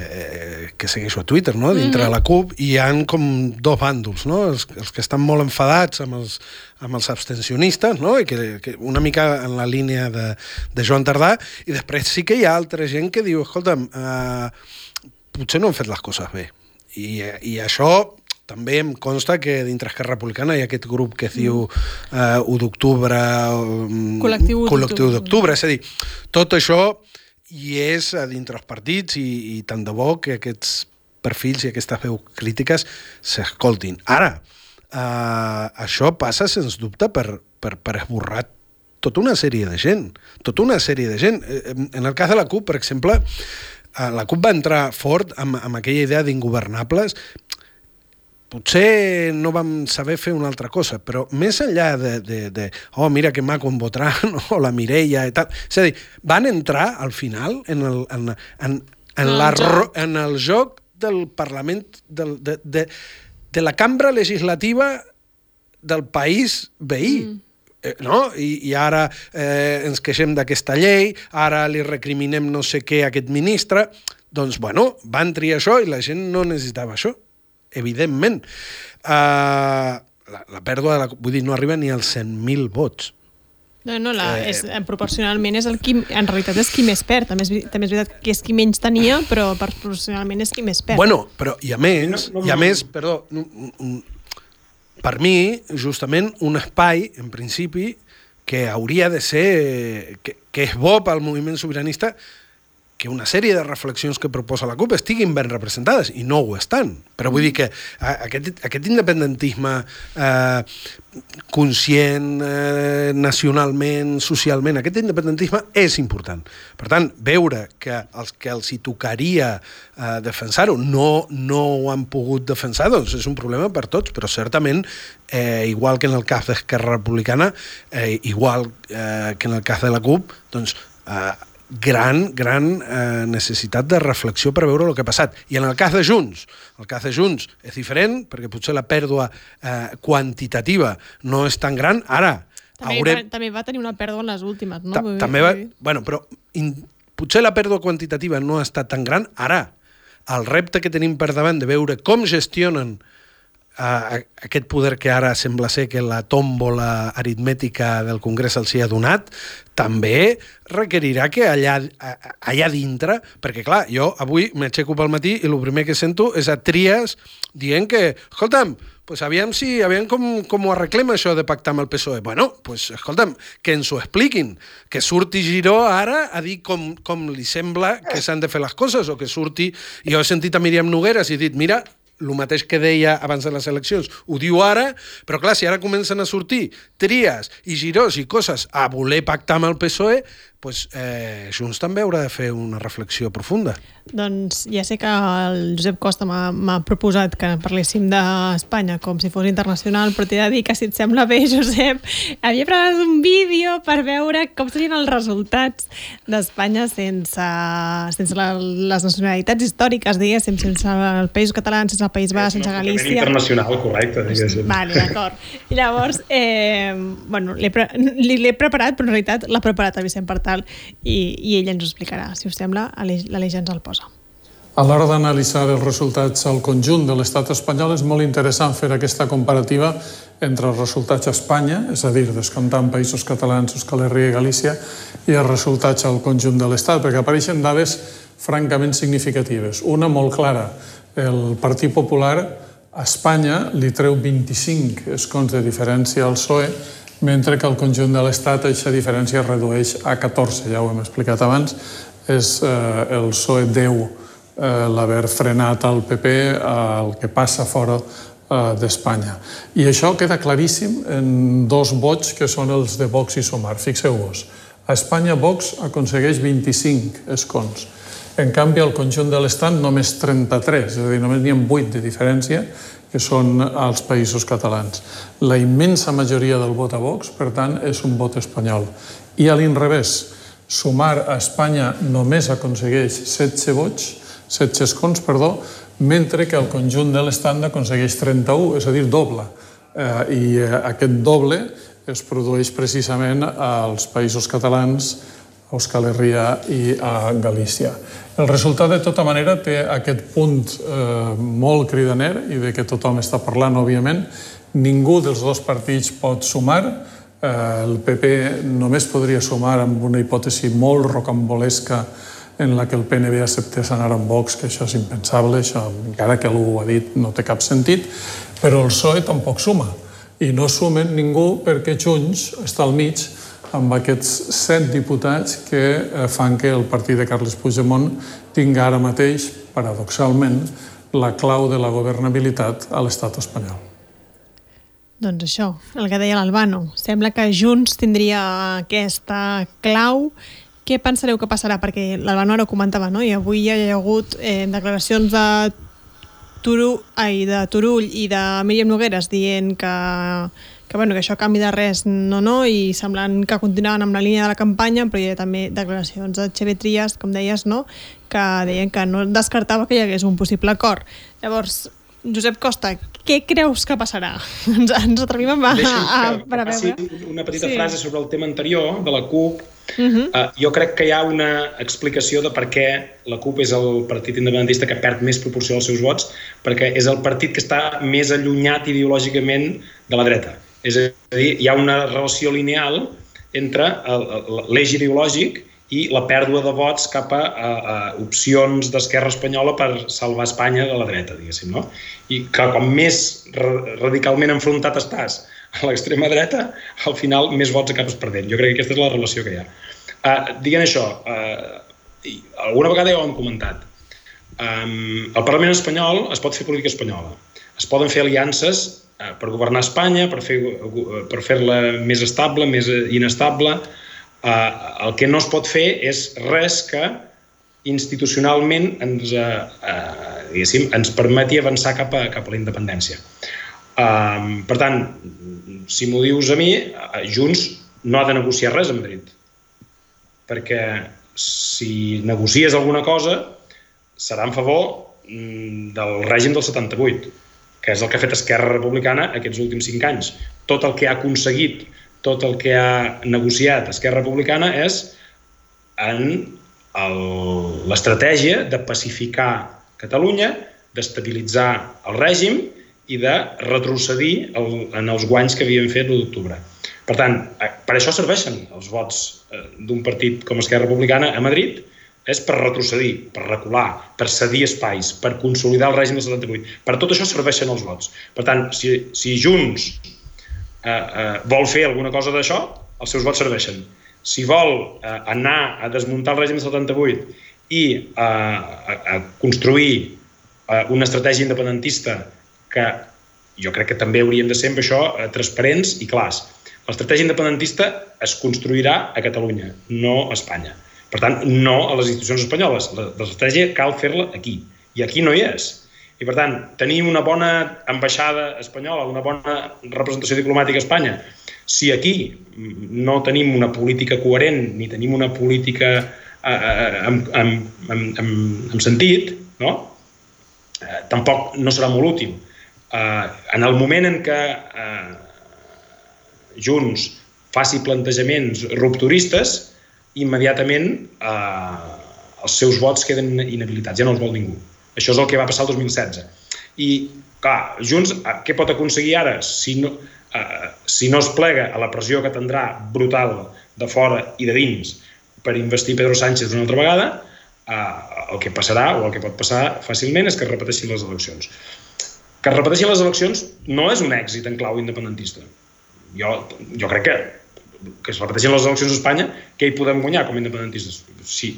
Speaker 2: eh, que segueixo a Twitter, no? dintre mm -hmm. de la CUP, i hi han com dos bàndols, no? els, els que estan molt enfadats amb els, amb els abstencionistes, no? I que, que una mica en la línia de, de Joan Tardà, i després sí que hi ha altra gent que diu, escolta'm, eh, potser no hem fet les coses bé. I, i això també em consta que dintre Esquerra Republicana hi ha aquest grup que es diu eh, 1 d'octubre...
Speaker 1: Col·lectiu
Speaker 2: d'octubre. És a dir, tot això i és a dintre els partits i, i tant de bo que aquests perfils i aquestes veus crítiques s'escoltin. Ara, eh, això passa, sens dubte, per, per, per esborrar tota una sèrie de gent. Tota una sèrie de gent. Eh, en el cas de la CUP, per exemple, eh, la CUP va entrar fort amb, amb aquella idea d'ingovernables potser no vam saber fer una altra cosa, però més enllà de, de, de oh, mira que maco en Botran o la Mireia i tal, és a dir, van entrar al final en el, en, en, en, la, en el joc del Parlament del, de, de, de la cambra legislativa del país veí. Mm. Eh, no? I, I ara eh, ens queixem d'aquesta llei, ara li recriminem no sé què a aquest ministre. Doncs, bueno, van triar això i la gent no necessitava això, evidentment. Uh, la, la pèrdua, de la, vull dir, no arriba ni als 100.000 vots.
Speaker 1: No, no, la, eh, és, proporcionalment és el qui, en realitat és qui més perd. També és, també és veritat que és qui menys tenia, però proporcionalment és qui més perd.
Speaker 2: Bueno, però i a més, no, no, i a més, perdó, per mi, justament, un espai, en principi, que hauria de ser, que, que és bo pel moviment sobiranista, que una sèrie de reflexions que proposa la CUP estiguin ben representades, i no ho estan. Però vull dir que aquest, aquest independentisme eh, conscient, eh, nacionalment, socialment, aquest independentisme és important. Per tant, veure que els que els hi tocaria eh, defensar-ho no, no ho han pogut defensar, doncs és un problema per tots, però certament, eh, igual que en el cas d'Esquerra Republicana, eh, igual eh, que en el cas de la CUP, doncs eh, gran, gran eh, necessitat de reflexió per veure el que ha passat. I en el cas de Junts, el cas de Junts és diferent, perquè potser la pèrdua eh, quantitativa no és tan gran. Ara,
Speaker 1: també, haurem... va, també va tenir una pèrdua en les últimes, no? Ta
Speaker 2: també va... Bueno, però in... potser la pèrdua quantitativa no ha estat tan gran. Ara, el repte que tenim per davant de veure com gestionen a, aquest poder que ara sembla ser que la tòmbola aritmètica del Congrés els hi ha donat, també requerirà que allà, allà dintre, perquè clar, jo avui m'aixeco pel matí i el primer que sento és a Trias dient que, escolta'm, pues aviam si, aviam com, com ho arreglem això de pactar amb el PSOE. Bueno, pues escolta'm, que ens ho expliquin, que surti Giró ara a dir com, com li sembla que s'han de fer les coses, o que surti... Jo he sentit a Míriam Nogueras i he dit, mira, el mateix que deia abans de les eleccions, ho diu ara, però clar, si ara comencen a sortir tries i girós i coses a voler pactar amb el PSOE, pues, eh, Junts també haurà de fer una reflexió profunda.
Speaker 1: Doncs ja sé que el Josep Costa m'ha proposat que parléssim d'Espanya com si fos internacional, però t'he de dir que si et sembla bé, Josep, havia preparat un vídeo per veure com serien els resultats d'Espanya sense, sense la, les nacionalitats històriques, diguéssim, sense el País Català, sense el País Basc, sense Galícia...
Speaker 3: internacional, correcte, diguéssim.
Speaker 1: Vale, d'acord. I llavors, eh, bueno, l'he pre preparat, però en realitat l'ha preparat el Vicent Partal tal, i, i ell ens ho explicarà. Si us sembla, l'Aleix ens el posa.
Speaker 4: A l'hora d'analitzar els resultats al conjunt de l'estat espanyol és molt interessant fer aquesta comparativa entre els resultats a Espanya, és a dir, descomptant països catalans, Euskal Herria i Galícia, i els resultats al conjunt de l'estat, perquè apareixen dades francament significatives. Una molt clara, el Partit Popular a Espanya li treu 25 escons de diferència al PSOE mentre que al conjunt de l'Estat aquesta diferència es redueix a 14, ja ho hem explicat abans, és eh, el PSOE 10 eh, l'haver frenat al PP el que passa fora eh, d'Espanya. I això queda claríssim en dos vots que són els de Vox i Sumar. Fixeu-vos, a Espanya Vox aconsegueix 25 escons. En canvi, al conjunt de l'Estat només 33, és a dir, només n'hi ha 8 de diferència, que són els països catalans. La immensa majoria del vot a Vox, per tant, és un vot espanyol. I a l'inrevés, sumar a Espanya només aconsegueix 16 vots, 16 escons, perdó, mentre que el conjunt de l'Estat aconsegueix 31, és a dir, doble. Eh, I eh, aquest doble es produeix precisament als països catalans, a Euskal Herria i a Galícia. El resultat, de tota manera, té aquest punt eh, molt cridaner i de què tothom està parlant, òbviament. Ningú dels dos partits pot sumar. Eh, el PP només podria sumar amb una hipòtesi molt rocambolesca en la que el PNB acceptés anar amb Vox, que això és impensable, això, encara que algú ho ha dit, no té cap sentit, però el PSOE tampoc suma. I no sumen ningú perquè Junts està al mig amb aquests set diputats que eh, fan que el partit de Carles Puigdemont tingui ara mateix, paradoxalment, la clau de la governabilitat a l'estat espanyol.
Speaker 1: Doncs això, el que deia l'Albano. Sembla que Junts tindria aquesta clau. Què pensareu que passarà? Perquè l'Albano ara ho comentava, no? I avui hi ha hagut eh, declaracions de Turull, ai, de Turull i de Míriam Nogueres dient que que, bueno, que això canvi de res no, no, i semblant que continuaven amb la línia de la campanya, però hi ha també declaracions de Xavier Trias, com deies, no? que deien que no descartava que hi hagués un possible acord. Llavors, Josep Costa, què creus que passarà? Ens, ens atrevim a,
Speaker 3: Deixa'm
Speaker 1: a,
Speaker 3: que,
Speaker 1: a, a
Speaker 3: faci una petita
Speaker 1: sí.
Speaker 3: frase sobre el tema anterior de la CUP.
Speaker 1: Uh -huh.
Speaker 3: Uh, jo crec que hi ha una explicació de per què la CUP és el partit independentista que perd més proporció dels seus vots, perquè és el partit que està més allunyat ideològicament de la dreta. És a dir, hi ha una relació lineal entre el- el- l'eix ideològic i la pèrdua de vots cap a, a, a opcions d'Esquerra Espanyola per salvar Espanya de la dreta, diguéssim, no? I que com més ra- radicalment enfrontat estàs a l'extrema dreta, al final més vots acabes perdent. Jo crec que aquesta és la relació que hi ha. Uh, dient això, uh, alguna vegada ja ho hem comentat, um, al Parlament espanyol es pot fer política espanyola. Es poden fer aliances per governar Espanya, per fer uh, per fer-la més estable, més eh, inestable. Uh, el que no es pot fer és res que institucionalment ens, uh, diguéssim, ens permeti avançar cap a, cap a la independència. Um, per tant, si m'ho dius a mi, eh, Junts no ha de negociar res a Madrid. Perquè si negocies alguna cosa, serà en favor mm, del règim del 78, que és el que ha fet Esquerra Republicana aquests últims cinc anys. Tot el que ha aconseguit, tot el que ha negociat Esquerra Republicana és en l'estratègia de pacificar Catalunya, d'estabilitzar el règim i de retrocedir el, en els guanys que havien fet l'1 d'octubre. Per tant, eh, per això serveixen els vots eh, d'un partit com Esquerra Republicana a Madrid, és per retrocedir, per recular, per cedir espais, per consolidar el règim del 78. Per tot això serveixen els vots. Per tant, si, si Junts eh, eh, vol fer alguna cosa d'això, els seus vots serveixen. Si vol eh, anar a desmuntar el règim del 78 i eh, a, a construir eh, una estratègia independentista que jo crec que també hauríem de ser amb això eh, transparents i clars. L'estratègia independentista es construirà a Catalunya, no a Espanya. Per tant, no a les institucions espanyoles. L'estratègia cal fer-la aquí. I aquí no hi és. I, per tant, tenir una bona ambaixada espanyola, una bona representació diplomàtica a Espanya, si aquí no tenim una política coherent ni tenim una política eh, eh, amb, amb, amb, amb sentit, no? eh, tampoc no serà molt útil. Eh, en el moment en què eh, Junts faci plantejaments rupturistes, immediatament eh, els seus vots queden inhabilitats, ja no els vol ningú. Això és el que va passar el 2016. I, clar, Junts, eh, què pot aconseguir ara? Si no, eh, si no es plega a la pressió que tindrà brutal de fora i de dins per investir Pedro Sánchez una altra vegada, eh, el que passarà, o el que pot passar fàcilment, és que es repeteixin les eleccions. Que es repeteixin les eleccions no és un èxit en clau independentista. Jo, jo crec que que es repeteixin les eleccions a Espanya, què hi podem guanyar com a independentistes? Sí,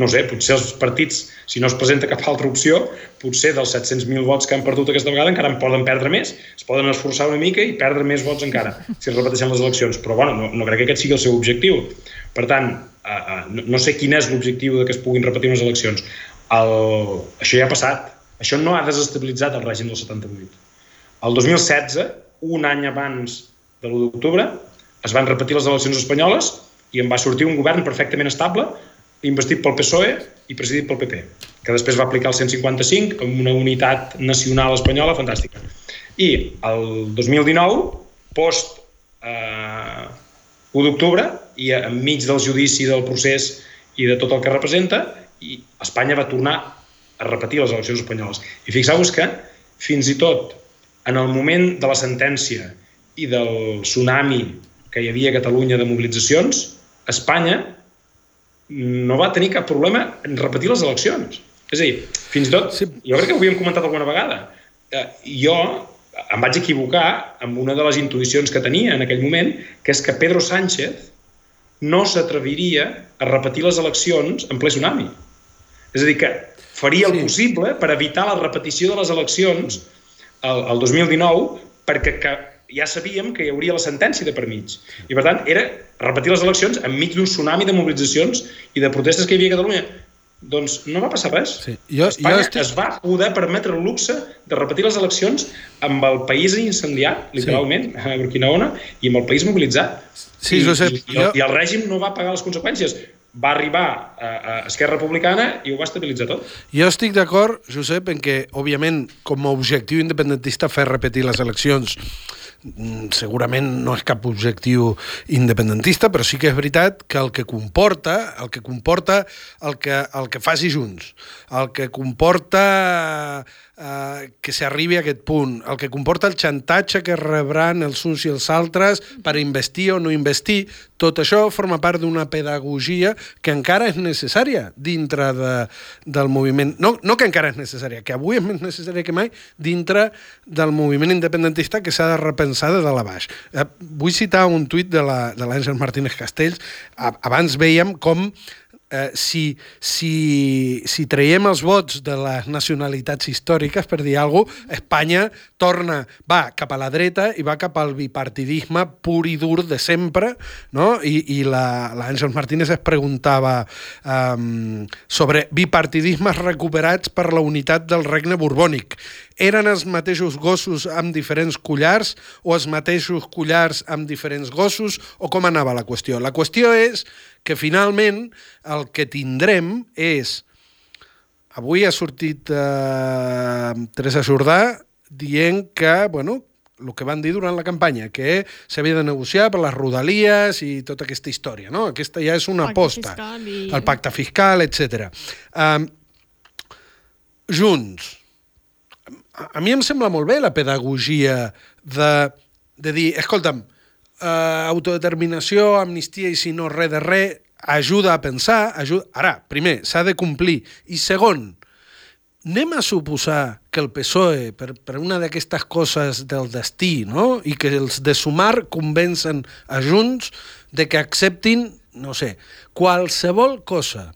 Speaker 3: no sé, potser els partits, si no es presenta cap altra opció, potser dels 700.000 vots que han perdut aquesta vegada encara en poden perdre més, es poden esforçar una mica i perdre més vots encara, si es repeteixen les eleccions. Però bueno, no, no crec que aquest sigui el seu objectiu. Per tant, uh, no, no sé quin és l'objectiu de que es puguin repetir unes eleccions. El... Això ja ha passat. Això no ha desestabilitzat el règim del 78. El 2016, un any abans de l'1 d'octubre, es van repetir les eleccions espanyoles i en va sortir un govern perfectament estable, investit pel PSOE i presidit pel PP, que després va aplicar el 155 amb una unitat nacional espanyola fantàstica. I el 2019, post eh, 1 d'octubre, i enmig del judici del procés i de tot el que representa, i Espanya va tornar a repetir les eleccions espanyoles. I fixeu-vos que, fins i tot en el moment de la sentència i del tsunami que hi havia a Catalunya de mobilitzacions, Espanya no va tenir cap problema en repetir les eleccions. És a dir, fins i tot, sí. jo crec que ho havíem comentat alguna vegada, eh, jo em vaig equivocar amb una de les intuïcions que tenia en aquell moment, que és que Pedro Sánchez no s'atreviria a repetir les eleccions en ple tsunami. És a dir, que faria el sí. possible per evitar la repetició de les eleccions el, el 2019 perquè que ja sabíem que hi hauria la sentència de per mig. I, per tant, era repetir les eleccions enmig d'un tsunami de mobilitzacions i de protestes que hi havia a Catalunya. Doncs no va passar res.
Speaker 2: Sí. Jo,
Speaker 3: Espanya
Speaker 2: jo estic...
Speaker 3: es va poder permetre el luxe de repetir les eleccions amb el país incendiat, literalment, sí. a Burkina Ona, i amb el país mobilitzat.
Speaker 2: Sí,
Speaker 3: I,
Speaker 2: Josep,
Speaker 3: i, i, el,
Speaker 2: jo-
Speaker 3: I el règim no va pagar les conseqüències. va arribar a, a Esquerra Republicana i ho va estabilitzar tot.
Speaker 2: Jo estic d'acord, Josep, en que, òbviament, com a objectiu independentista, fer repetir les eleccions segurament no és cap objectiu independentista, però sí que és veritat que el que comporta, el que comporta el que, el que faci Junts, el que comporta eh, que s'arribi a aquest punt, el que comporta el xantatge que rebran els uns i els altres per investir o no investir, tot això forma part d'una pedagogia que encara és necessària dintre de, del moviment. No, no que encara és necessària, que avui és més necessària que mai dintre del moviment independentista que s'ha de repensar de dalt a baix. Eh, vull citar un tuit de l'Àngel Martínez Castells. Abans veiem com eh, si, si, si traiem els vots de les nacionalitats històriques, per dir alguna cosa, Espanya torna, va cap a la dreta i va cap al bipartidisme pur i dur de sempre, no? I, i l'Àngel Martínez es preguntava um, sobre bipartidismes recuperats per la unitat del regne borbònic. Eren els mateixos gossos amb diferents collars o els mateixos collars amb diferents gossos o com anava la qüestió? La qüestió és que finalment el que tindrem és... Avui ha sortit eh, Teresa Jordà dient que, bueno, el que van dir durant la campanya, que s'havia de negociar per les rodalies i tota aquesta història, no? Aquesta ja és una aposta.
Speaker 1: I...
Speaker 2: El pacte fiscal, etc. Um, junts. A, a mi em sembla molt bé la pedagogia de, de dir, escolta'm, eh, autodeterminació, amnistia i si no res de res, ajuda a pensar, ajuda... Ara, primer, s'ha de complir. I segon, anem a suposar que el PSOE, per, per una d'aquestes coses del destí, no? i que els de sumar convencen a Junts de que acceptin, no sé, qualsevol cosa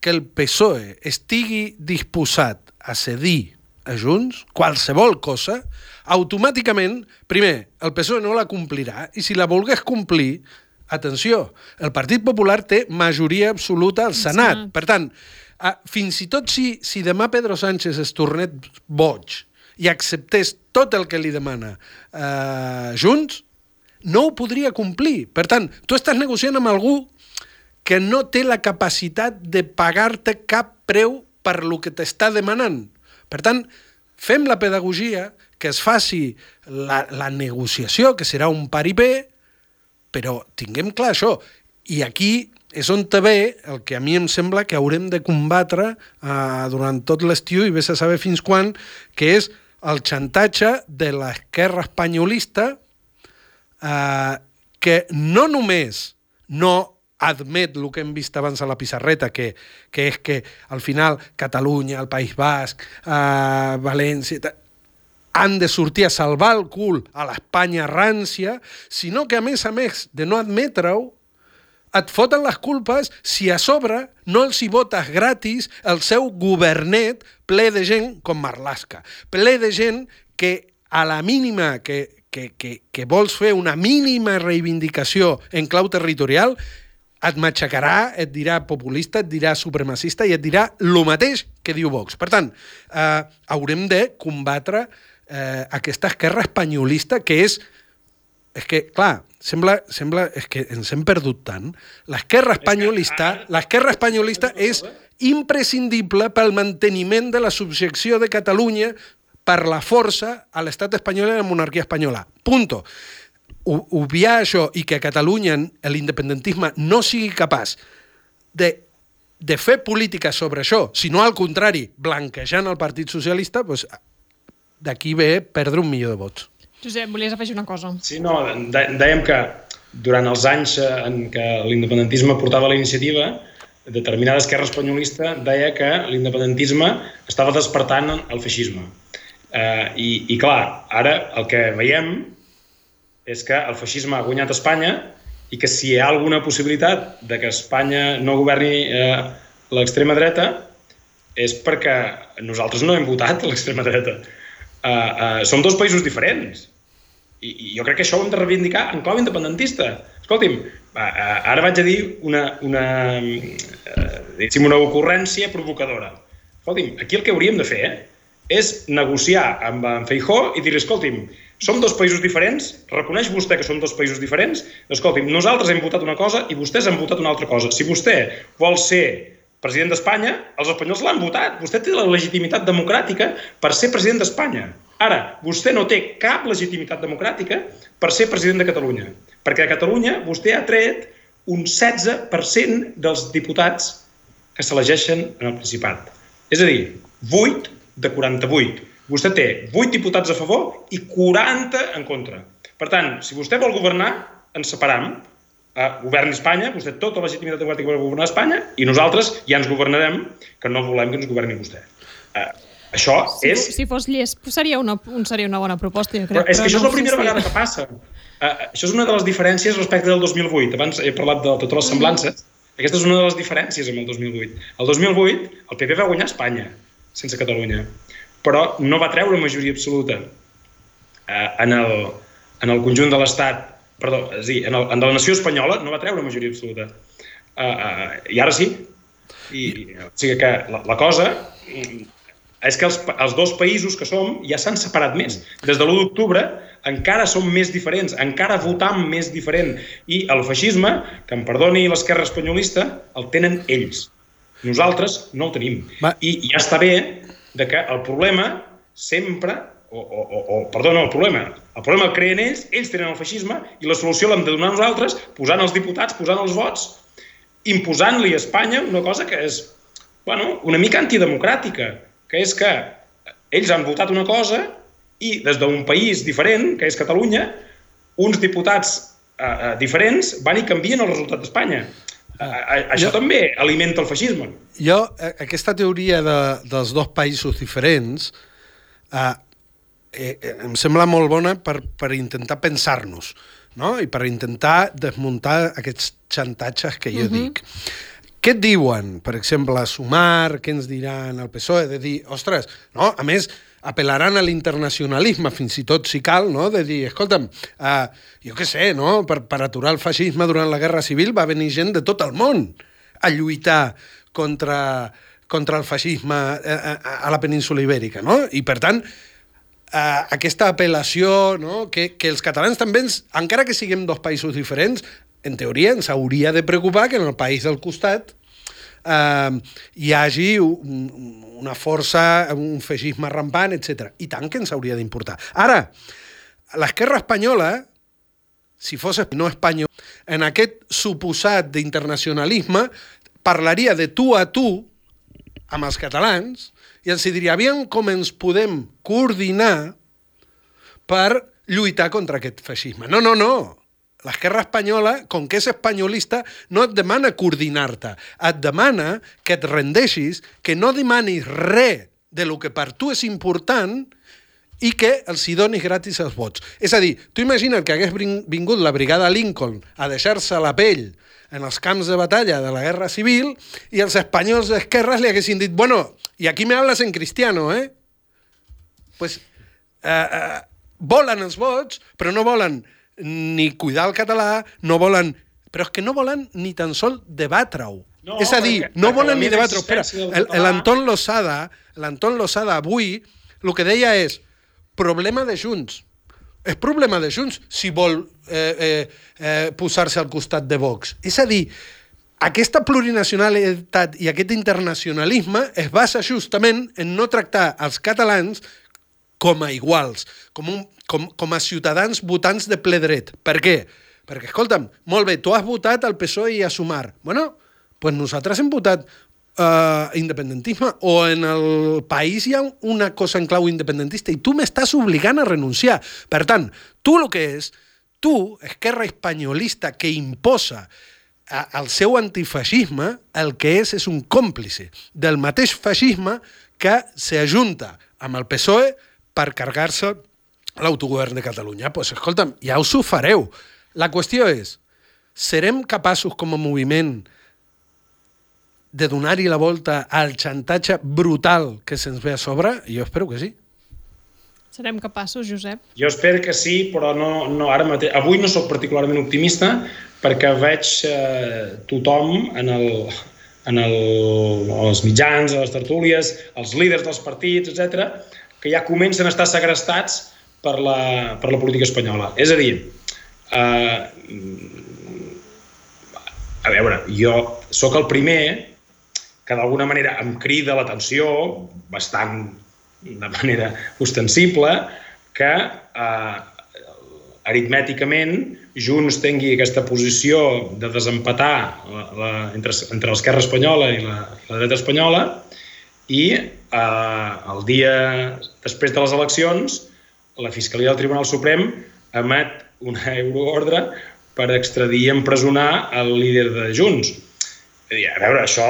Speaker 2: que el PSOE estigui disposat a cedir a Junts, qualsevol cosa, automàticament, primer, el PSOE no la complirà i si la volgués complir, atenció, el Partit Popular té majoria absoluta al Senat. Per tant, fins i tot si, si demà Pedro Sánchez es tornés boig i acceptés tot el que li demana eh, Junts, no ho podria complir. Per tant, tu estàs negociant amb algú que no té la capacitat de pagar-te cap preu per lo que t'està demanant. Per tant, fem la pedagogia, que es faci la, la negociació, que serà un paripé, però tinguem clar això. I aquí és on ve el que a mi em sembla que haurem de combatre eh, durant tot l'estiu i vés a saber fins quan, que és el xantatge de l'esquerra espanyolista eh, que no només no admet el que hem vist abans a la pissarreta, que, que és que al final Catalunya, el País Basc, eh, València han de sortir a salvar el cul a l'Espanya rància, sinó que, a més a més de no admetre-ho, et foten les culpes si a sobre no els hi votes gratis el seu governet ple de gent com Marlaska, ple de gent que a la mínima que, que, que, que vols fer una mínima reivindicació en clau territorial, et matxacarà, et dirà populista, et dirà supremacista i et dirà el mateix que diu Vox. Per tant, eh, haurem de combatre eh, aquesta esquerra espanyolista que és és que, clar, sembla, sembla és que ens hem perdut tant. L'esquerra espanyolista, l'esquerra espanyolista és imprescindible pel manteniment de la subjecció de Catalunya per la força a l'estat espanyol i a la monarquia espanyola. Punto obviar això i que a Catalunya l'independentisme no sigui capaç de, de fer política sobre això, sinó al contrari, blanquejant el Partit Socialista, doncs, d'aquí ve perdre un milió de vots.
Speaker 1: Josep, volies afegir una cosa?
Speaker 3: Sí, no, de, dèiem que durant els anys en què l'independentisme portava la iniciativa, determinada esquerra espanyolista deia que l'independentisme estava despertant el feixisme. Eh, i, I clar, ara el que veiem és que el feixisme ha guanyat Espanya i que si hi ha alguna possibilitat de que Espanya no governi eh, l'extrema dreta és perquè nosaltres no hem votat l'extrema dreta. Uh, uh, som dos països diferents. I, I jo crec que això ho hem de reivindicar en clau independentista. Escolti'm, uh, uh, ara vaig a dir una, una, uh, una ocurrència provocadora. Escolti'm, aquí el que hauríem de fer eh, és negociar amb en Feijó i dir-li, escolti'm, som dos països diferents? Reconeix vostè que som dos països diferents? Escolti'm, nosaltres hem votat una cosa i vostès han votat una altra cosa. Si vostè vol ser president d'Espanya, els espanyols l'han votat. Vostè té la legitimitat democràtica per ser president d'Espanya. Ara, vostè no té cap legitimitat democràtica per ser president de Catalunya, perquè a Catalunya vostè ha tret un 16% dels diputats que s'elegeixen en el Principat. És a dir, 8 de 48. Vostè té 8 diputats a favor i 40 en contra. Per tant, si vostè vol governar, ens separam. Eh, governi Espanya, vostè té tota la legitimitat democràtica per governar Espanya i nosaltres ja ens governarem, que no volem que ens governi vostè. Eh, això
Speaker 1: si,
Speaker 3: és...
Speaker 1: Si fos llest, seria una, un, seria una bona proposta, jo crec.
Speaker 3: Però és que
Speaker 1: però
Speaker 3: això és
Speaker 1: no
Speaker 3: la primera vegada que passa. Uh, això és una de les diferències respecte del 2008. Abans he parlat de totes les semblances. Aquesta és una de les diferències amb el 2008. El 2008 el PP va guanyar Espanya, sense Catalunya, però no va treure majoria absoluta uh, en, el, en el conjunt de l'Estat, perdó, és a dir, en, el, en la nació espanyola no va treure majoria absoluta. Uh, uh, I ara sí. I, o sigui que la, la cosa és que els, els dos països que som ja s'han separat més. Des de l'1 d'octubre encara som més diferents, encara votam més diferent. I el feixisme, que em perdoni l'esquerra espanyolista, el tenen ells. Nosaltres no el tenim.
Speaker 2: Va.
Speaker 3: I ja està bé de que el problema sempre o, o, o, o perdó, no, el problema. El problema el creen ells, ells tenen el feixisme i la solució l'hem de donar nosaltres posant els diputats, posant els vots, imposant-li a Espanya una cosa que és bueno, una mica antidemocràtica, que és que ells han votat una cosa i des d'un país diferent, que és Catalunya, uns diputats eh, eh, diferents van i canvien el resultat d'Espanya. Eh, eh, això
Speaker 2: Jo-
Speaker 3: també alimenta el feixisme.
Speaker 2: Jo, aquesta teoria de, dels dos països diferents eh, eh, eh, em sembla molt bona per, per intentar pensar-nos no? i per intentar desmuntar aquests xantatges que jo uh -huh. dic. Què et diuen, per exemple, a Sumar, què ens diran al PSOE, de dir, ostres, no? a més, apel·laran a l'internacionalisme, fins i tot si cal, no? de dir, escolta'm, uh, jo què sé, no? per, per aturar el feixisme durant la Guerra Civil va venir gent de tot el món a lluitar contra, contra el feixisme a, a, a la península ibèrica, no? I, per tant, eh, aquesta apel·lació, no? que, que els catalans també, ens, encara que siguem dos països diferents, en teoria ens hauria de preocupar que en el país del costat eh, hi hagi un, una força, un feixisme rampant, etc. I tant que ens hauria d'importar. Ara, l'esquerra espanyola, si fos no espanyol, en aquest suposat d'internacionalisme, parlaria de tu a tu amb els catalans i els diria, aviam com ens podem coordinar per lluitar contra aquest feixisme. No, no, no. L'esquerra espanyola, com que és espanyolista, no et demana coordinar-te. Et demana que et rendeixis, que no demanis res de lo que per tu és important i que els hi donis gratis els vots. És a dir, tu imagina't que hagués vin- vingut la brigada Lincoln a deixar-se la pell en els camps de batalla de la Guerra Civil i els espanyols d'esquerres li haguessin dit bueno, y aquí me hablas en cristiano, eh? Pues eh, eh, volen els vots, però no volen ni cuidar el català, no volen... Però és que no volen ni tan sol debatre-ho.
Speaker 3: No,
Speaker 2: és a dir,
Speaker 3: perquè-
Speaker 2: no volen ni debatre-ho. Espera, l'Anton Lozada, l'Anton Lozada avui, el que deia és problema de Junts. És problema de Junts si vol eh, eh, eh, posar-se al costat de Vox. És a dir, aquesta plurinacionalitat i aquest internacionalisme es basa justament en no tractar els catalans com a iguals, com, un, com, com a ciutadans votants de ple dret. Per què? Perquè, escolta'm, molt bé, tu has votat al PSOE i a Sumar. Bueno, pues nosaltres hem votat uh, independentisme o en el país hi ha una cosa en clau independentista i tu m'estàs obligant a renunciar. Per tant, tu el que és, tu, esquerra espanyolista que imposa al seu antifeixisme, el que és és un còmplice del mateix feixisme que s'ajunta amb el PSOE per carregar-se l'autogovern de Catalunya. Doncs pues, escolta'm, ja us ho fareu. La qüestió és, serem capaços com a moviment de donar-hi la volta al xantatge brutal que se'ns ve a sobre? Jo espero que sí.
Speaker 1: Serem capaços, Josep?
Speaker 3: Jo espero que sí, però no, no ara mateix. Avui no sóc particularment optimista perquè veig eh, tothom en, el, en el, els mitjans, a les tertúlies, els líders dels partits, etc, que ja comencen a estar segrestats per la, per la política espanyola. És a dir, eh, a veure, jo sóc el primer que d'alguna manera em crida l'atenció, bastant de manera ostensible, que eh, aritmèticament Junts tingui aquesta posició de desempatar la, la, entre, entre l'esquerra espanyola i la, i la dreta espanyola i eh, el dia després de les eleccions la Fiscalia del Tribunal Suprem emet una euroordre per extradir i empresonar el líder de Junts. A veure, això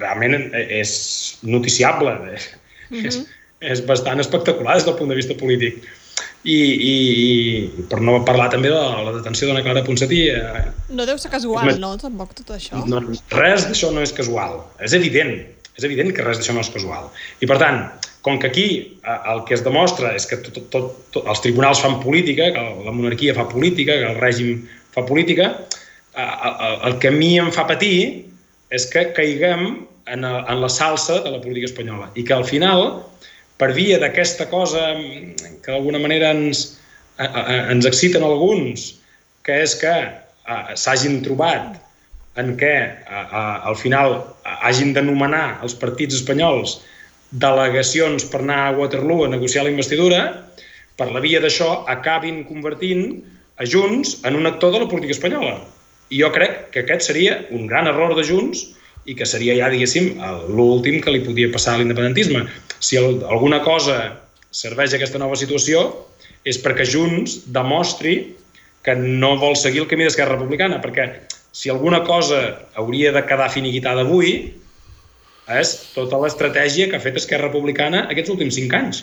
Speaker 3: realment és noticiable, mm -hmm. és, és bastant espectacular des del punt de vista polític. I, i, i per no parlar també de la detenció d'una Clara Ponsatí... Eh,
Speaker 1: no deu ser casual, més, no, tampoc, tot això?
Speaker 3: No, res d'això no és casual. És evident, és evident que res d'això no és casual. I, per tant, com que aquí eh, el que es demostra és que tot, tot, tot, els tribunals fan política, que la monarquia fa política, que el règim fa política, eh, el, que a mi em fa patir és que caiguem en, en la salsa de la política espanyola i que al final, per via d'aquesta cosa que d'alguna manera ens, ens exciten alguns, que és que s'hagin trobat en què al final hagin de nomenar els partits espanyols delegacions per anar a Waterloo a negociar la investidura, per la via d'això acabin convertint a Junts en un actor de la política espanyola. I jo crec que aquest seria un gran error de Junts i que seria ja, diguéssim, l'últim que li podia passar a l'independentisme. Si el, alguna cosa serveix a aquesta nova situació és perquè Junts demostri que no vol seguir el camí d'Esquerra Republicana, perquè si alguna cosa hauria de quedar finiquitada avui és tota l'estratègia que ha fet Esquerra Republicana aquests últims cinc anys.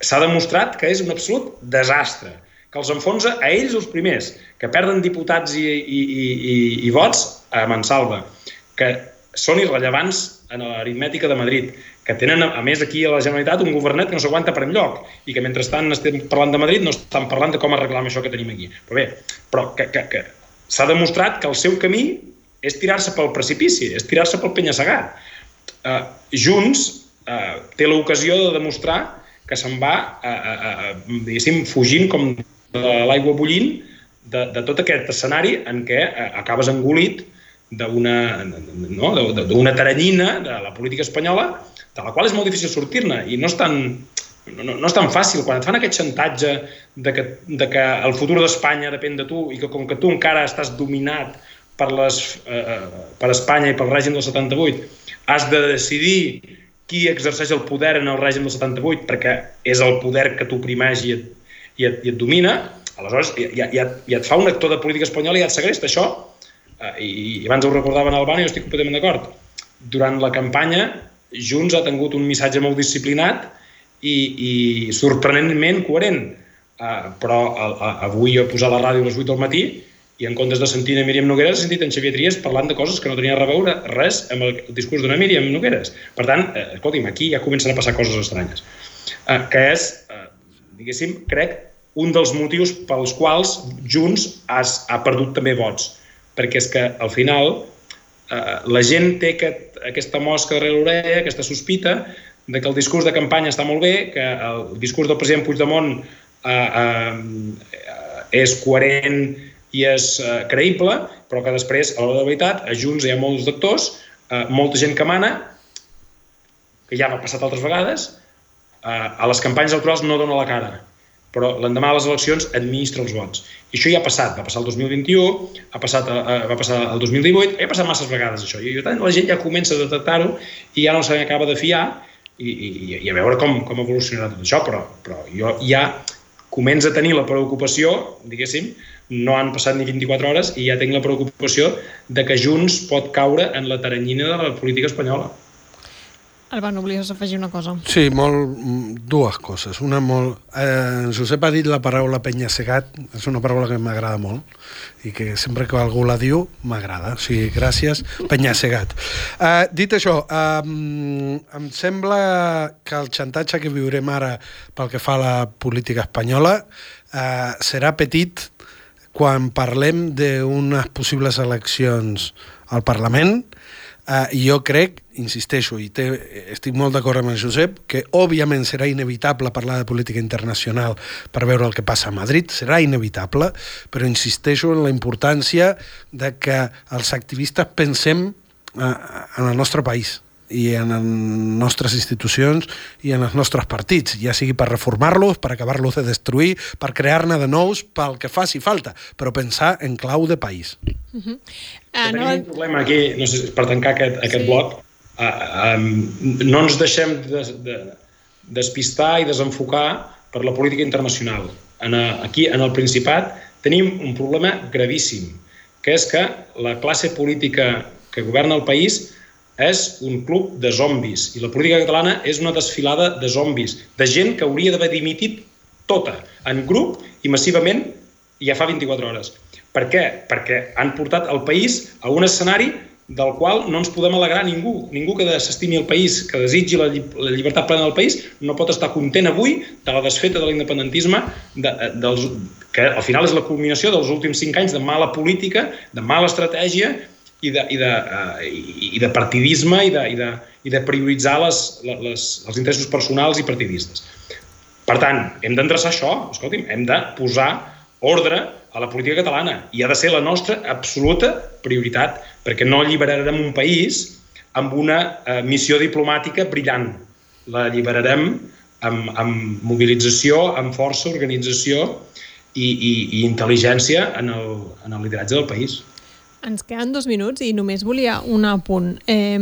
Speaker 3: S'ha demostrat que és un absolut desastre, que els enfonsa a ells els primers, que perden diputats i, i, i, i, i vots a Mansalva, que són irrellevants en l'aritmètica de Madrid, que tenen, a més, aquí a la Generalitat un governet que no s'aguanta per enlloc i que mentrestant estem parlant de Madrid no estan parlant de com arreglar això que tenim aquí. Però bé, però que, que, que s'ha demostrat que el seu camí és tirar-se pel precipici, és tirar-se pel penya-segat. Eh, Junts eh, té l'ocasió de demostrar que se'n va, eh, eh, diguéssim, fugint com de l'aigua bullint de, de tot aquest escenari en què eh, acabes engolit d'una no, taranyina de la política espanyola de la qual és molt difícil sortir-ne i no és tan, no, no, no és tan fàcil. Quan et fan aquest xantatge de que, de que el futur d'Espanya depèn de tu i que com que tu encara estàs dominat per, les, eh, eh per Espanya i pel règim del 78 has de decidir qui exerceix el poder en el règim del 78 perquè és el poder que t'oprimeix i, et, i, et, i et domina, aleshores ja, ja, ja et fa un actor de política espanyola i ja et segresta. Això, eh, i, i abans ho recordaven Albano i jo estic completament d'acord, durant la campanya Junts ha tingut un missatge molt disciplinat i, i sorprenentment coherent. Uh, però a, a, avui jo he posat la ràdio a les 8 del matí i en comptes de sentir a Míriam Nogueres he sentit en Xavier Trias parlant de coses que no tenien a veure res amb el discurs d'una Míriam Nogueres. Per tant, eh, escolti'm, aquí ja comencen a passar coses estranyes. Eh, que és, eh, diguéssim, crec, un dels motius pels quals Junts has, ha perdut també vots. Perquè és que, al final, eh, la gent té aquest, aquesta mosca darrere l'orella, aquesta sospita, de que el discurs de campanya està molt bé, que el discurs del president Puigdemont eh, eh, és coherent i és eh, creïble, però que després, a l'hora de la veritat, a Junts hi ha molts actors, eh, molta gent que mana, que ja ha passat altres vegades, eh, a les campanyes electorals no dona la cara, però l'endemà de les eleccions administra els vots. I això ja ha passat, va passar el 2021, ha passat, eh, va passar el 2018, ha passat masses vegades això, i per tant la gent ja comença a detectar-ho i ja no se n'acaba de fiar i, i, i a veure com, com evolucionarà tot això, però, però jo ja comença a tenir la preocupació, diguéssim, no han passat ni 24 hores i ja tinc la preocupació de que Junts pot caure en la taranyina de la política espanyola.
Speaker 1: Albano, volies afegir una cosa?
Speaker 2: Sí, molt, dues coses. Una molt... Eh, en Josep ha dit la paraula penya-segat, és una paraula que m'agrada molt i que sempre que algú la diu m'agrada. O sigui, gràcies, penya-segat. Eh, dit això, eh, em sembla que el xantatge que viurem ara pel que fa a la política espanyola eh, serà petit quan parlem d'unes possibles eleccions al Parlament Uh, jo crec, insisteixo, i té, estic molt d'acord amb en Josep, que òbviament serà inevitable parlar de política internacional per veure el que passa a Madrid, serà inevitable, però insisteixo en la importància de que els activistes pensem uh, en el nostre país i en les nostres institucions i en els nostres partits, ja sigui per reformar-los, per acabar-los de destruir, per crear-ne de nous, pel que faci falta, però pensar en clau de país. Uh
Speaker 3: -huh. Uh, no... Tenim un problema aquí, no sé, per tancar aquest, aquest sí. bloc, uh, um, no ens deixem de, de, despistar i desenfocar per la política internacional. En a, aquí, en el Principat, tenim un problema gravíssim, que és que la classe política que governa el país és un club de zombis i la política catalana és una desfilada de zombis, de gent que hauria d'haver dimitit tota, en grup i massivament ja fa 24 hores. Per què? Perquè han portat el país a un escenari del qual no ens podem alegrar ningú. Ningú que s'estimi el país, que desitgi la, lli la llibertat plena del país, no pot estar content avui de la desfeta de l'independentisme, de, dels, que al final és la culminació dels últims cinc anys de mala política, de mala estratègia i de, i de, uh, i de partidisme i de, i de, i de prioritzar les, les, els interessos personals i partidistes. Per tant, hem d'endreçar això, escolti'm, hem de posar ordre a la política catalana i ha de ser la nostra absoluta prioritat, perquè no alliberarem un país amb una uh, missió diplomàtica brillant. La alliberarem amb, amb mobilització, amb força, organització i, i, i intel·ligència en el, en el lideratge del país.
Speaker 1: Ens queden dos minuts i només volia un apunt. Eh,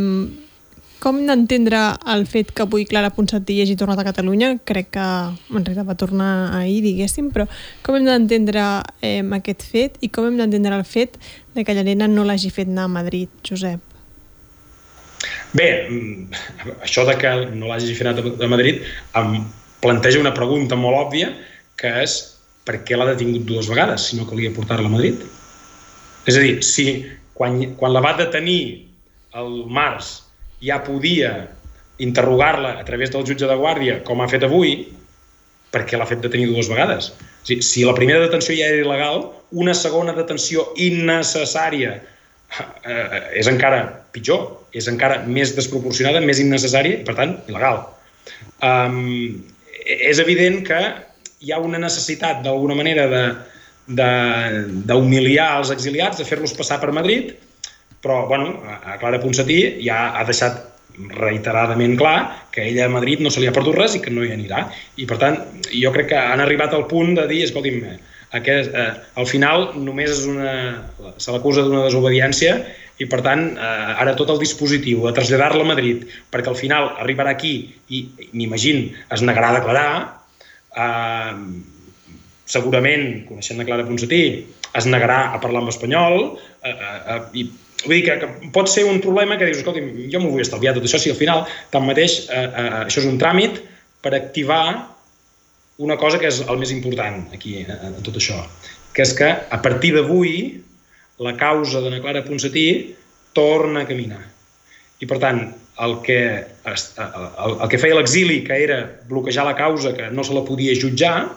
Speaker 1: com d'entendre el fet que avui Clara Ponsatí hagi tornat a Catalunya? Crec que en realitat va tornar ahir, diguéssim, però com hem d'entendre eh, aquest fet i com hem d'entendre el fet de que Llarena no l'hagi fet anar a Madrid, Josep?
Speaker 3: Bé, mm, això de que no l'hagi fet anar a Madrid em planteja una pregunta molt òbvia, que és per què l'ha detingut dues vegades si no calia portar-la a Madrid? És a dir, si quan, quan la va detenir el març ja podia interrogar-la a través del jutge de guàrdia, com ha fet avui, perquè l'ha fet detenir dues vegades. Sigui, si la primera detenció ja era il·legal, una segona detenció innecessària eh, és encara pitjor, és encara més desproporcionada, més innecessària per tant, il·legal. Um, és evident que hi ha una necessitat, d'alguna manera, de, d'humiliar els exiliats, de fer-los passar per Madrid, però bueno, a Clara Ponsatí ja ha deixat reiteradament clar que ella a Madrid no se li ha perdut res i que no hi anirà. I per tant, jo crec que han arribat al punt de dir, escolti'm, aquest, eh, al final només és una, se l'acusa d'una desobediència i per tant eh, ara tot el dispositiu de traslladar-la a Madrid perquè al final arribarà aquí i m'imagino es negarà a declarar eh, segurament, coneixent la Clara Ponsatí, es negarà a parlar en espanyol eh, eh, eh, i vull dir que, que pot ser un problema que dius, escolta, jo m'ho vull estalviar tot això si al final, tanmateix, eh, eh, això és un tràmit per activar una cosa que és el més important aquí, eh, tot això, que és que a partir d'avui la causa de la Clara Ponsatí torna a caminar. I per tant, el que, el, el que feia l'exili, que era bloquejar la causa, que no se la podia jutjar,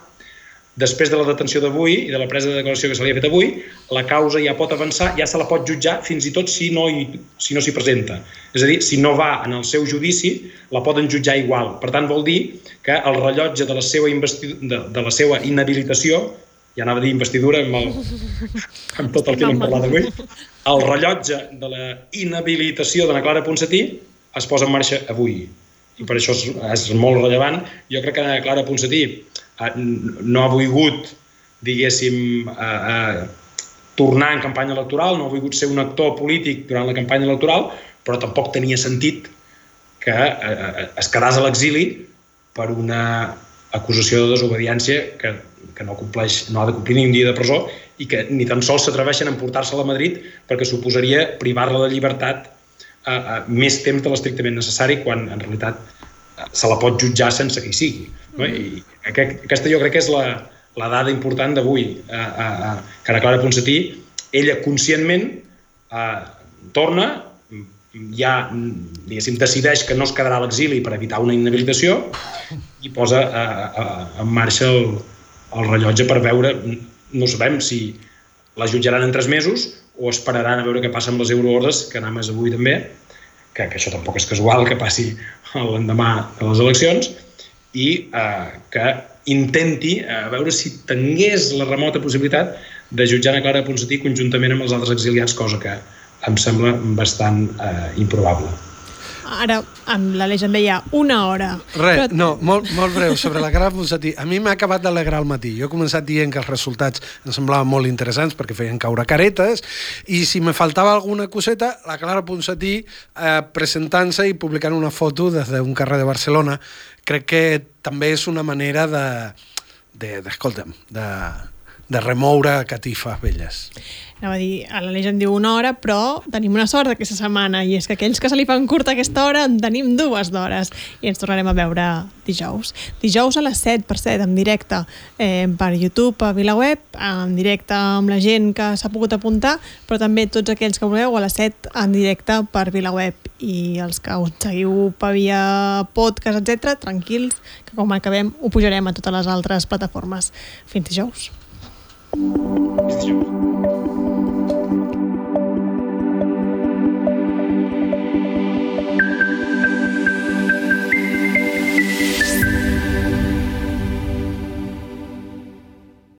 Speaker 3: després de la detenció d'avui i de la presa de declaració que se li ha fet avui, la causa ja pot avançar, ja se la pot jutjar fins i tot si no hi, si no s'hi presenta. És a dir, si no va en el seu judici, la poden jutjar igual. Per tant, vol dir que el rellotge de la seva, de, de la seva inhabilitació, ja anava a dir investidura amb, el, amb tot el que hem parlat avui, el rellotge de la inhabilitació de la Clara Ponsatí es posa en marxa avui. I per això és, és molt rellevant. Jo crec que la Clara Ponsatí no ha volgut, diguéssim, eh, tornar en campanya electoral, no ha volgut ser un actor polític durant la campanya electoral, però tampoc tenia sentit que eh, es quedàs a l'exili per una acusació de desobediència que, que no, compleix, no ha de complir ni un dia de presó i que ni tan sols s'atreveixen a emportar-se-la a Madrid perquè suposaria privar-la de llibertat a, a més temps de l'estrictament necessari quan en realitat se la pot jutjar sense que hi sigui. No? I aquesta jo crec que és la, la dada important d'avui. Eh, eh, que la Clara Ponsatí, ella conscientment eh, torna, ja diguéssim, decideix que no es quedarà a l'exili per evitar una inhabilitació i posa eh, eh, en marxa el, el rellotge per veure, no sabem si la jutjaran en tres mesos o esperaran a veure què passa amb les euroordes, que anem avui també, que, que això tampoc és casual que passi l'endemà de les eleccions, i eh, que intenti eh, veure si tingués la remota possibilitat de jutjar a Clara Ponsatí conjuntament amb els altres exiliats, cosa que em sembla bastant eh, improbable.
Speaker 1: Ara, amb l'Aleix em deia una hora.
Speaker 2: Res, però... no, molt, molt breu, sobre la Clara Ponsatí. A mi m'ha acabat d'alegrar al matí. Jo he començat dient que els resultats em semblaven molt interessants perquè feien caure caretes i si me faltava alguna coseta, la Clara Ponsatí eh, presentant-se i publicant una foto des d'un carrer de Barcelona crec que també és una manera de, de, d'escolta'm, de, de remoure catifes velles.
Speaker 1: Anava a dir, a l'Aleix en diu una hora, però tenim una sort aquesta setmana, i és que aquells que se li fan curta aquesta hora en tenim dues d'hores, i ens tornarem a veure dijous. Dijous a les 7, per 7, en directe, eh, per YouTube, a VilaWeb, en directe amb la gent que s'ha pogut apuntar, però també tots aquells que voleu a les 7 en directe per VilaWeb, i els que us seguiu per via podcast, etc, tranquils, que com acabem ho pujarem a totes les altres plataformes. Fins dijous. Fins dijous.